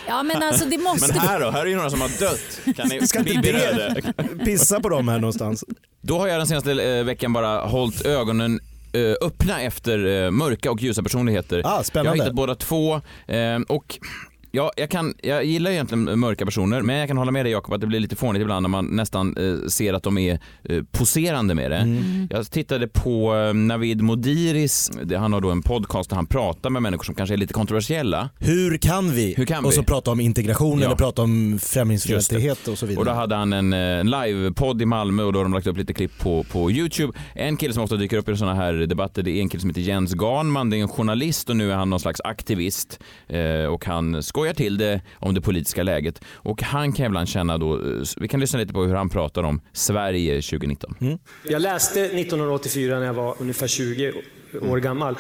ja, men alltså det måste... Men här då? Här är ju några som har dött. Kan ni Ska inte? Pissa på dem här någonstans. Då har jag den senaste eh, veckan bara hållit ögonen öppna efter eh, mörka och ljusa personligheter. Ah, Jag har spännande. hittat båda två eh, och Ja, jag, kan, jag gillar egentligen mörka personer, men jag kan hålla med dig Jakob att det blir lite fånigt ibland när man nästan eh, ser att de är eh, poserande med det. Mm. Jag tittade på eh, Navid Modiris, det, han har då en podcast där han pratar med människor som kanske är lite kontroversiella. Hur kan vi? Hur kan och vi? så prata om integration Ja. eller prata om främlingsfientlighet och så vidare. Och då hade han en eh, livepodd i Malmö och då har de lagt upp lite klipp på, på Youtube. En kille som ofta dyker upp i sådana här debatter det är en kille som heter Jens Garnman. Det är en journalist och nu är han någon slags aktivist eh, och han skojar till det om det politiska läget. Och han kan ibland känna då, eh, vi kan lyssna lite på hur han pratar om Sverige 2019. Jag läste 1984 när jag var ungefär 20 år gammal.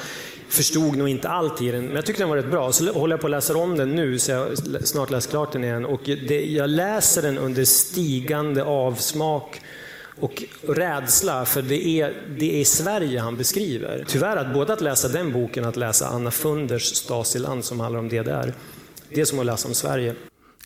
Förstod nog inte allt i den, men jag tyckte den var rätt bra. Så håller jag på att läsa om den nu, så jag snart läst klart den igen. Och det, jag läser den under stigande avsmak och rädsla, för det är, det är Sverige han beskriver. Tyvärr, att både att läsa den boken och att läsa Anna Funders Stasiland som handlar om DDR, det är som att läsa om Sverige.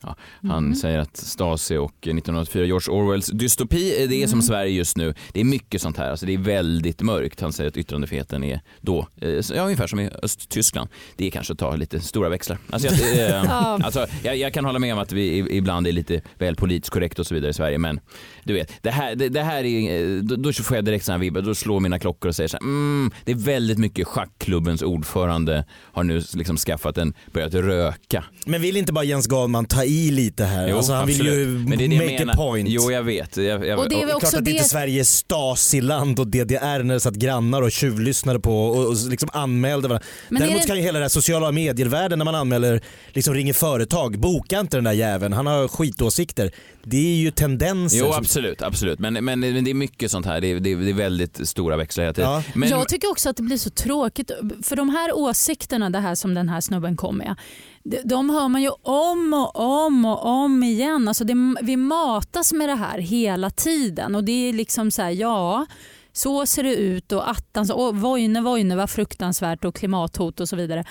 Ja, han säger att Stasi och 1984, George Orwells dystopi, det är som Sverige just nu. Det är mycket sånt här, alltså det är väldigt mörkt. Han säger att yttrandefriheten är då, eh, ja, ungefär som i Östtyskland. Det är kanske att ta lite stora växlar. Alltså, jag, eh, alltså, jag, jag kan hålla med om att vi ibland är lite väl politiskt korrekt och så vidare i Sverige, men du vet, det här, det, det här är, eh, då, då får jag direkt sådana här vibbar, då slår mina klockor och säger så här, mm, det är väldigt mycket schackklubbens ordförande har nu liksom skaffat en, börjat röka. Men vill inte bara Jens Galman ta i lite här? Jo, alltså, han vill absolut. ju Men det är det jag make menar. a point. Jo, jag vet. Jag, jag, Och det är väl Klart också att inte det... Sverige är Stasiland och DDR när det satt grannar och tjuvlyssnade på och, och liksom anmälde varandra. Men är Däremot det- kan ju hela det här sociala medier-världen när man anmäler, liksom ringer företag, boka inte den där jäveln, han har skitåsikter. Det är ju tendenser. Jo, som- absolut. absolut. Men, men, men det är mycket sånt här. Det är, det är, det är väldigt stora växlar hela tiden. Ja. Men, jag tycker också att det blir så tråkigt. För de här åsikterna, det här som den här snubben kom med de- hör man ju om och om och om igen. Alltså det, vi matas med det här hela tiden. Och det är liksom så här, ja så ser det ut och attans, och Vojne, Vojne vad fruktansvärt och klimathot och så vidare.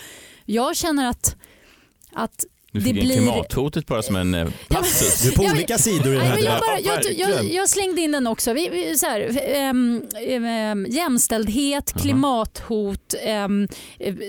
Jag känner att, att det fick in blir... klimathotet bara som en eh, passus. Du är på olika sidor i den här jag, bara, jag, jag, jag slängde in den också. Vi, vi, så här, ehm, ehm, jämställdhet, klimathot, eh,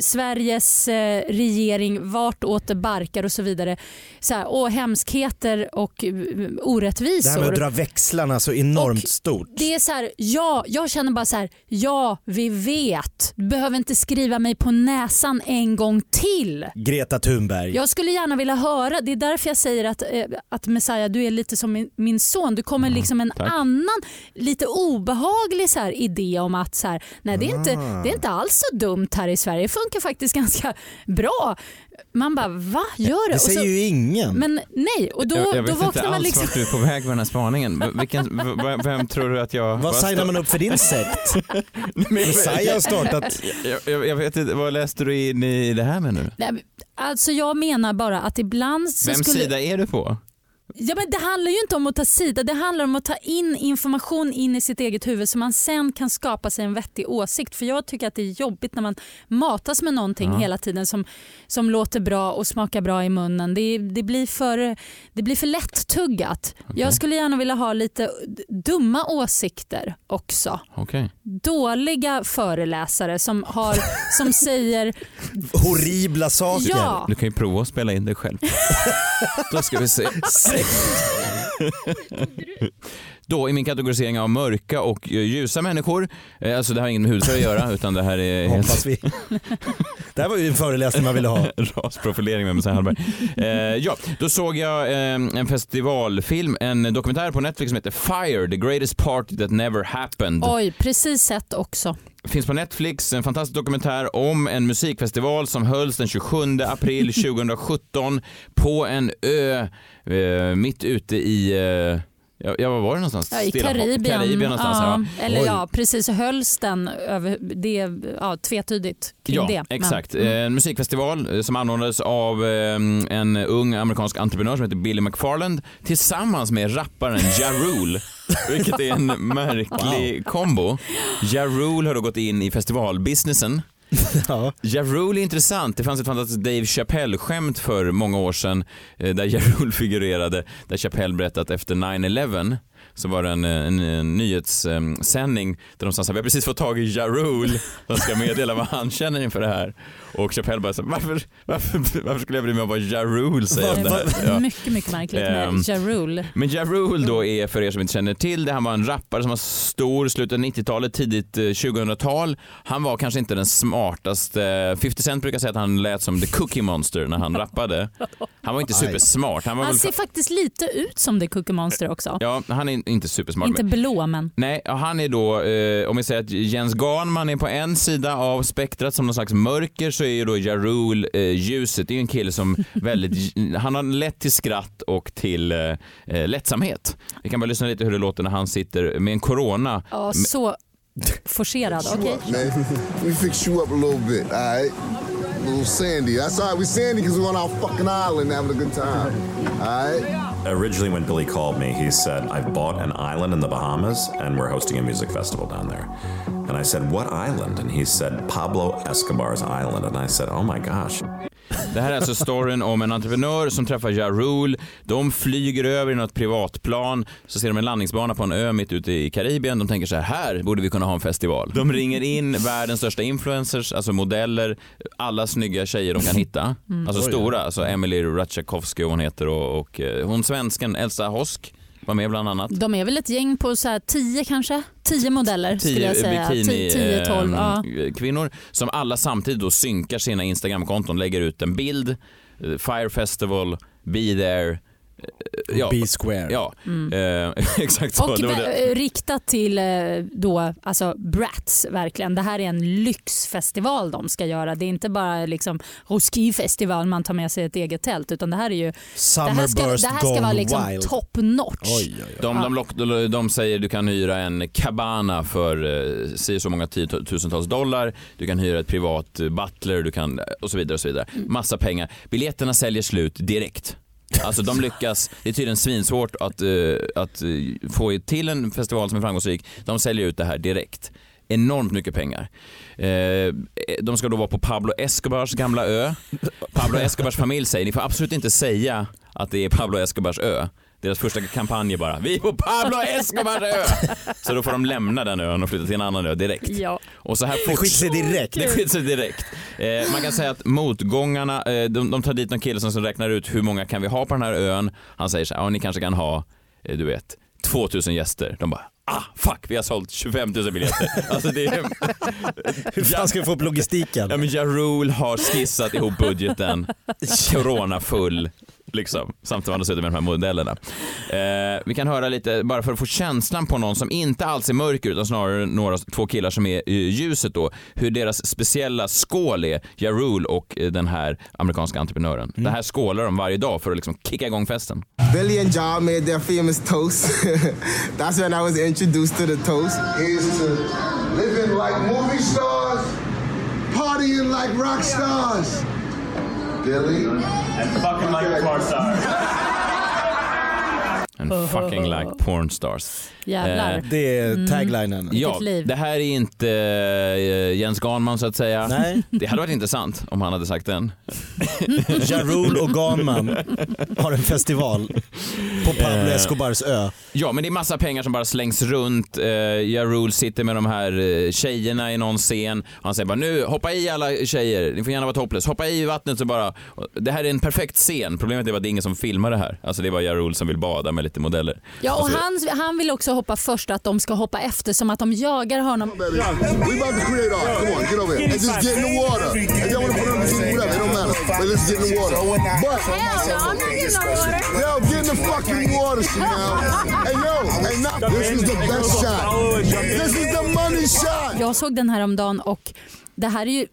Sveriges eh, regering, vartåt det barkar och så vidare. Så här, och hemskheter och eh, Det här med orättvisor. att dra växlarna så enormt Och stort. Det är så här, ja, jag känner bara så här, ja vi vet. Du behöver inte skriva mig på näsan en gång till. Greta Thunberg. Jag skulle gärna vilja höra, det är därför jag säger att, eh, att Messiah du är lite som min, min son. Du kommer liksom en tack. annan lite obehaglig så här, idé om att så här, nej, det, är inte, Ah. det är inte alls så dumt här i Sverige. Det funkar faktiskt ganska bra. Man bara va, gör det? Det Och säger så, ju ingen. men nej, och då, jag, jag då vet inte vaknar man alls liksom... vart du är på väg med den här spaningen. Vilken, v- v- vem tror du att jag... Vad signar man upp för din sekt? Messiah har startat. Jag, jag, jag vet inte, vad läste du in i det här med nu? Nej, Alltså jag menar bara att ibland så Vems skulle... sida är du på? Ja, men det handlar ju inte om att ta sida, det handlar om att ta in information in i sitt eget huvud så man sen kan skapa sig en vettig åsikt. För jag tycker att det är jobbigt när man matas med någonting hela tiden som, som låter bra och smakar bra i munnen. Det, det, blir, för, det blir för lätt tuggat. Jag skulle gärna vilja ha lite dumma åsikter också. Okej. Dåliga föreläsare som, har, som säger Horribla saker. ja. Du kan ju prova att spela in dig själv. Då ska vi se. ハハハハ! Då i min kategorisering av mörka och eh, ljusa människor, eh, alltså det har inget med hudfärg att göra utan det här är helt Hoppas vi. Det här var ju en föreläsning man ville ha. rasprofilering med Messiah Hallberg. Eh, ja, då såg jag eh, en festivalfilm, en dokumentär på Netflix som heter Fire, the greatest party that never happened. Oj, precis sett också. Finns på Netflix, en fantastisk dokumentär om en musikfestival som hölls den 27 april 2017 på en ö eh, mitt ute i, eh, ja, var var det någonstans? Ja, I Stilla Karibien. Karibien någonstans, ja. Eller Oj. ja, precis så hölls den över, det är ja, tvetydigt kring Ja, det. Exakt. Mm. En musikfestival eh, som anordnades av eh, en ung amerikansk entreprenör som heter Billy McFarland tillsammans med rapparen Ja Rule, vilket är en märklig kombo. Ja Rule har då gått in i festivalbusinessen Ja. Ja Rule är intressant. Det fanns ett fantastiskt Dave Chappelle-skämt för många år sedan eh, där Ja Rule figurerade, där Chappelle berättade att efter 9-11 så var det en, eh, en, en nyhetssändning där de sa att vi har precis fått tag i Ja Rule som ska meddela vad han känner inför det här. Och Chappelle bara, så, varför, varför, varför skulle jag bry mig om vad Ja Rule säger om det här? Ja. Mycket, mycket märkligt Ehm, med Ja Rule. Men Ja Rule då är för er som inte känner till det, han var en rappare som var stor slutet av 90-talet, tidigt eh, 2000-tal. Han var kanske inte den smartaste. 50 Cent brukar säga att han lät som the cookie monster när han rappade. Han var inte supersmart. Han var Han väl... ser faktiskt lite ut som det Cookie Monster också. Ja, han är inte supersmart. Inte blå men. Nej, han är då, eh, om vi säger att Jens Ganman är på en sida av spektrat som någon slags mörker så är ju då Ja Rule eh, ljuset. Det är ju en kille som väldigt, han har lätt till skratt och till eh, eh, lättsamhet. Vi kan bara lyssna lite hur det låter när han sitter med en corona. Ja, så forcerad. Okej. man. We fix you up a little bit, all right? Little Sandy. That's all right. We Sandy because we're on our fucking island having a good time. All right? Originally, when Billy called me, he said, I've bought an island in the Bahamas and we're hosting a music festival down there. And I said, What island? And he said, Pablo Escobar's island. And I said, Oh my gosh. Det här är alltså storyn om en entreprenör som träffar Ja Rule. De flyger över i något privatplan, så ser de en landningsbana på en ö mitt ute i Karibien. De tänker så här, här borde vi kunna ha en festival. De ringer in världens största influencers, alltså modeller, alla snygga tjejer de kan hitta. Alltså Oj. stora, alltså Emily Ratajkowski hon heter och, och eh, hon svensken Elsa Hosk var med bland annat. De är väl ett gäng på så här tio kanske? Tio modeller skulle jag säga. bikini, 10-12. Ja. eh, kvinnor som alla samtidigt då synkar sina Instagramkonton, lägger ut en bild, eh, Fire Festival, Be there, ja, Be square. ja eh, exakt så. Och Det var det. eh, riktat till eh, då, alltså Brats verkligen. Det här är en lyxfestival de ska göra. Det är inte bara liksom Roskilde-festival man tar med sig ett eget tält utan det här är ju det här ska, det här ska vara liksom wild. top notch. Oj, oj, oj. De, de, lock, de, de säger du kan hyra en cabana för eh, si så många tiotusentals dollar, du kan hyra ett privat eh, butler du kan, och så vidare. och så vidare. Massa pengar. Biljetterna säljer slut direkt. Alltså de lyckas, det är tydligen svinsvårt att, uh, att uh, få till en festival som är framgångsrik. De säljer ut det här direkt. enormt mycket pengar. Uh, de ska då vara på Pablo Escobars gamla ö. Pablo Escobars familj säger ni får absolut inte säga att det är Pablo Escobars ö. Deras första kampanj är bara vi är på Pablo Escobars ö. Så då får de lämna den ön och flytta till en annan ö direkt. Ja. Och så här Det skiter sig direkt. Det skiter sig direkt. Eh, man kan säga att motgångarna, eh, de, de tar dit någon kille som räknar ut hur många kan vi ha på den här ön. Han säger så här, ja ni kanske kan ha, eh, du vet, 2000 gäster. De bara, ah fuck vi har sålt 25 000 biljetter. Alltså det är... Hur fan ska vi få upp logistiken? Ja men Ja Rule har skissat ihop budgeten, corona full. Liksom, samtidigt som han har suttit med de här modellerna. Eh, vi kan höra lite, bara för att få känslan på någon som inte alls är mörker utan snarare några, två killar som är i ljuset då, hur deras speciella skål är, Ja Rule och eh, den här amerikanska entreprenören. Det här skålar de varje dag för att liksom kicka igång festen. Billy and John made their famous toast. That's when I was introduced to the toast. Here's to living like movie stars, partying like rock stars. Billy. And fucking like porn stars. And fucking like porn stars. Jävlar. Eh, Det är Mm. taglinen. Ja, Vilket liv. det här är inte eh, Jens Ganman så att säga. Nej. Det hade varit intressant om han hade sagt den. Ja Rule och Ganman har en festival på Pablo Eh. Escobars ö. Ja, men det är massa pengar som bara slängs runt. Uh, ja Rule sitter med de här uh, tjejerna i någon scen. Han säger bara nu, hoppa i alla tjejer, ni får gärna vara topless. Hoppa i vattnet så bara. Det här är en perfekt scen. Problemet är att det är ingen som filmar det här. Alltså det var Ja Rule som vill bada med lite modeller. Ja, och så- han, han vill också hoppa först, att de ska hoppa efter som att de jagar honom. We about to create art. Come on, get over here. And just get in the water. If y'all want to put on the TV, whatever, it don't matter. But let's get in the water. But yo, get in the fucking water, Chanel. Hey yo, hey, not, this is the best shot. This is the money shot. Jag såg den här om dagen och det här är ju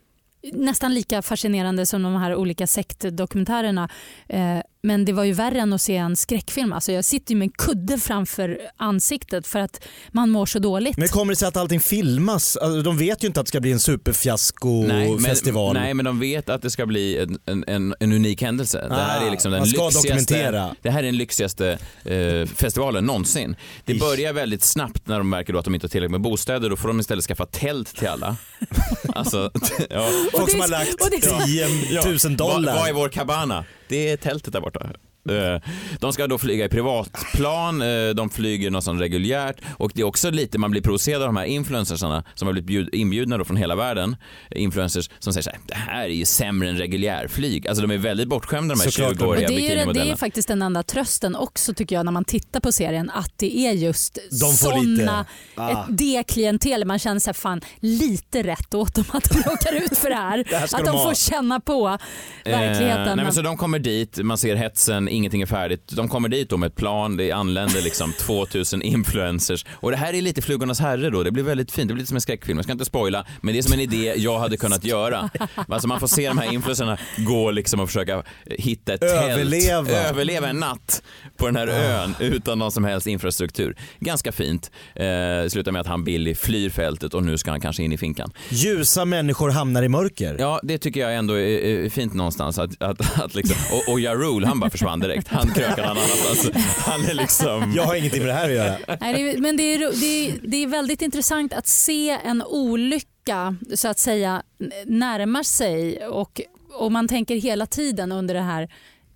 nästan lika fascinerande som de här olika sektdokumentärerna. Eh, men det var ju värre än att se en skräckfilm. Alltså jag sitter ju med en kudde framför ansiktet för att man mår så dåligt. Men kommer det sig att allting filmas? Alltså, de vet ju inte att det ska bli en superfiasko-festival. Nej, men de vet att det ska bli en, en, en, en unik händelse. det här Ah, är liksom den man ska lyxigaste, dokumentera. Det här är den lyxigaste eh, festivalen någonsin. Det börjar väldigt snabbt när de märker då att de inte har tillräckligt med bostäder. Då får de istället skaffa tält till alla. alltså, ja. Folk som har lagt 10 000 dollar. Vad, vad är vår cabana? Det är tältet där borta. Eh, De ska då flyga i privatplan, eh, de flyger något sånt reguljärt och det är också lite, man blir provocerad av de här influencersarna som har blivit bjud, inbjudna då från hela världen. Influencers som säger så här, det här är ju sämre än reguljärflyg. Alltså de är väldigt bortskämda de här Såklart. 20-åriga Och det, är ju, det bikinimodellerna. är faktiskt den enda trösten också tycker jag när man tittar på serien att det är just De lite- ah. ett, det klientel. Man känner sig fan lite rätt åt dem att de råkar ut för det här. Det här att de de får känna på verkligheten. Eh, nej, men så de kommer dit, man ser hetsen, ingenting är färdigt. De kommer dit då med ett plan, det anländer liksom 2000 influencers. Och det här är lite Flugornas herre då, det blir väldigt fint, det blir lite som en skräckfilm. Jag ska inte spoila, men det är som en idé jag hade kunnat göra. Alltså man får se de här influencerna gå liksom och försöka hitta ett Överleva. tält, överleva en natt på den här ön utan någon som helst infrastruktur. Ganska fint. Eh, slutar med att han Billy flyr fältet och nu ska han kanske in i finkan. Ljusa människor hamnar i mörker. Ja, det tycker jag ändå är, är fint någonstans. Att, att, att liksom, och, och Ja Rule, han bara försvann direkt. Han krökade någon annanstans. Han är liksom... Jag har ingenting med det här att göra. Nej, men det är, det, är, det är väldigt intressant att se en olycka så att säga närmar sig och, och man tänker hela tiden under det här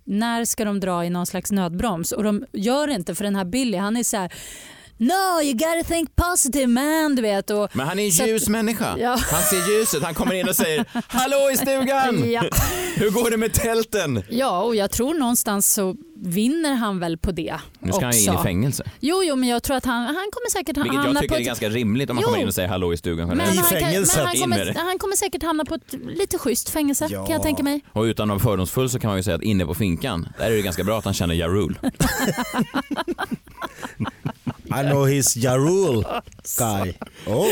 när ska de dra i någon slags nödbroms och de gör inte för den här Billy han är så här No you gotta think positive man du vet. Och, Men han är en så att- ljus människa. Ja. Han ser ljuset. Han kommer in och säger Hallå i stugan! Ja. Hur går det med tälten? Ja och jag tror någonstans så vinner han väl på det Nu ska han ju in i också. fängelse. Jo, jo men jag tror att han, han kommer säkert Vilket hamna jag på tycker är ett- ganska rimligt om man Jo. kommer in och säger hallå i stugan. Men han, kan, men han, kommer, han kommer säkert hamna på ett lite schysst fängelse kan jag tänka mig. Och utan att vara fördomsfull så kan man ju säga att inne på finkan, där är det ganska bra att han känner Ja Rule. I know his Ja Rule guy. Oh.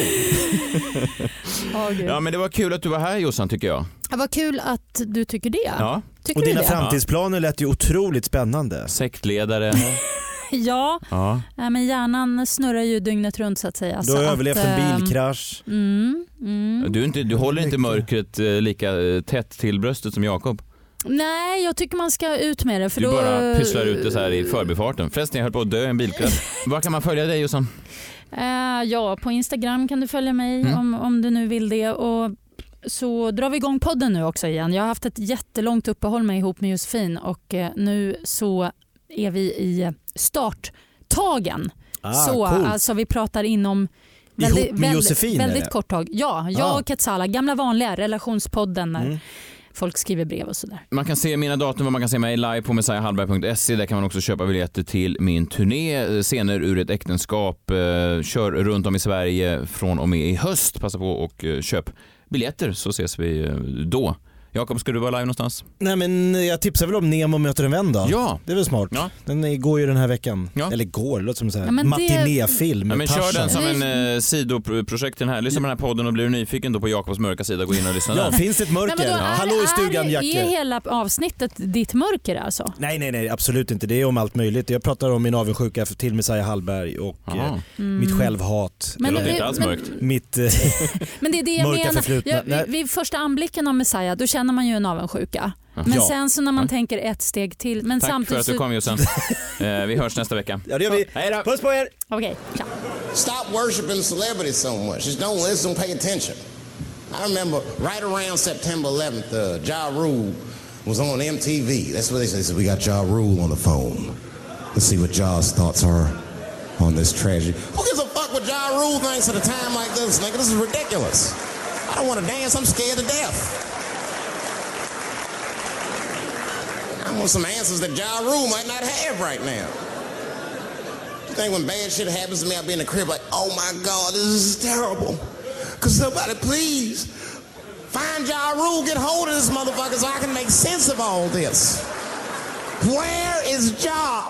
Ja men det var kul att du var här Jossan tycker jag. Ja, vad kul att du tycker det. Ja. Tycker Och dina det? framtidsplaner lät ju otroligt spännande. Sektledare. Ja, Ja. Nej, men hjärnan snurrar ju dygnet runt så att säga. Du har Så överlevt att, en ehm, bilkrasch. Mm, mm. Du, är inte, du håller inte mörkret eh, lika eh, tätt till bröstet som Jakob. Nej, jag tycker man ska ut med det. För Du då... bara pysslar ut det så här i förbifarten. Förresten, jag höll på att dö i en bilkrasch. Var kan man följa dig Jossan? Eh, ja, på Instagram kan du följa mig Mm. om, om du nu vill det. Och så drar vi igång podden nu också igen. Jag har haft ett jättelångt uppehåll med ihop med Josefin och eh, nu så är vi i starttagen. Ah, så coolt. alltså vi pratar inom Ihop väldigt, med väldigt, Josefin, väldigt eller? kort tag. Ja, jag Ah. och Ketsala, gamla vanliga relationspodden där Mm folk skriver brev och sådär. Man kan se mina datum och man kan se mig live på messiahallberg.se. Där kan man också köpa biljetter till min turné, eh, scener ur ett äktenskap. Eh, kör runt om i Sverige från och med i höst. Passa på och eh, köp biljetter så ses vi då. Jakob, ska du vara live någonstans? Nej men jag tipsar väl om Nemo möter en vän då. Ja. Det är väl smart. Den är- går ju den här veckan. Eller går, det låter som en Ja, men det- matinéfilm Ja, men kör den som en eh, sidoprojekt till den här. Lyssna på den här podden och blir du nyfiken då på Jakobs mörka sida, gå in och lyssna Ja, där. finns det ett mörker? Men vadå, är- Hallå i stugan är, Jacke. Är hela avsnittet ditt mörker alltså? Nej, nej, nej, absolut inte. Det är om allt möjligt. Jag pratar om min avundsjuka för- till Messiah Hallberg och eh, Mm. mitt självhat. Men- Det låter inte alls mörkt. Mitt eh, Men det är det jag mörka menar. förflutna. Ja, Nej. vid, vid första anblicken av Messiah då känner man ju en avundsjuka. Men Ja. sen så när man tänker ett steg till. Men Tack för samtidigt att du kom Jossan. Eh, Vi hörs nästa vecka. Ja, det gör vi. Hej då. Puss på er! Okej, tja. Stop worshiping celebrities so much. Just don't listen, pay attention. I remember right around September 11th, uh, Ja Rule was on MTV. That's what they said. They said, We got Ja Rule on the phone. Let's see what Ja's thoughts are on this tragedy. Who gives a fuck what Ja Rule thinks at a time like this, nigga? This is ridiculous. I don't want to dance. I'm scared to death. I want some answers that Ja Rule might not have right now. You think when bad shit happens to me, I'll be in the crib like, oh my God, this is terrible. Could somebody please find Ja Rule, get hold of this motherfucker so I can make sense of all this. Where is Ja?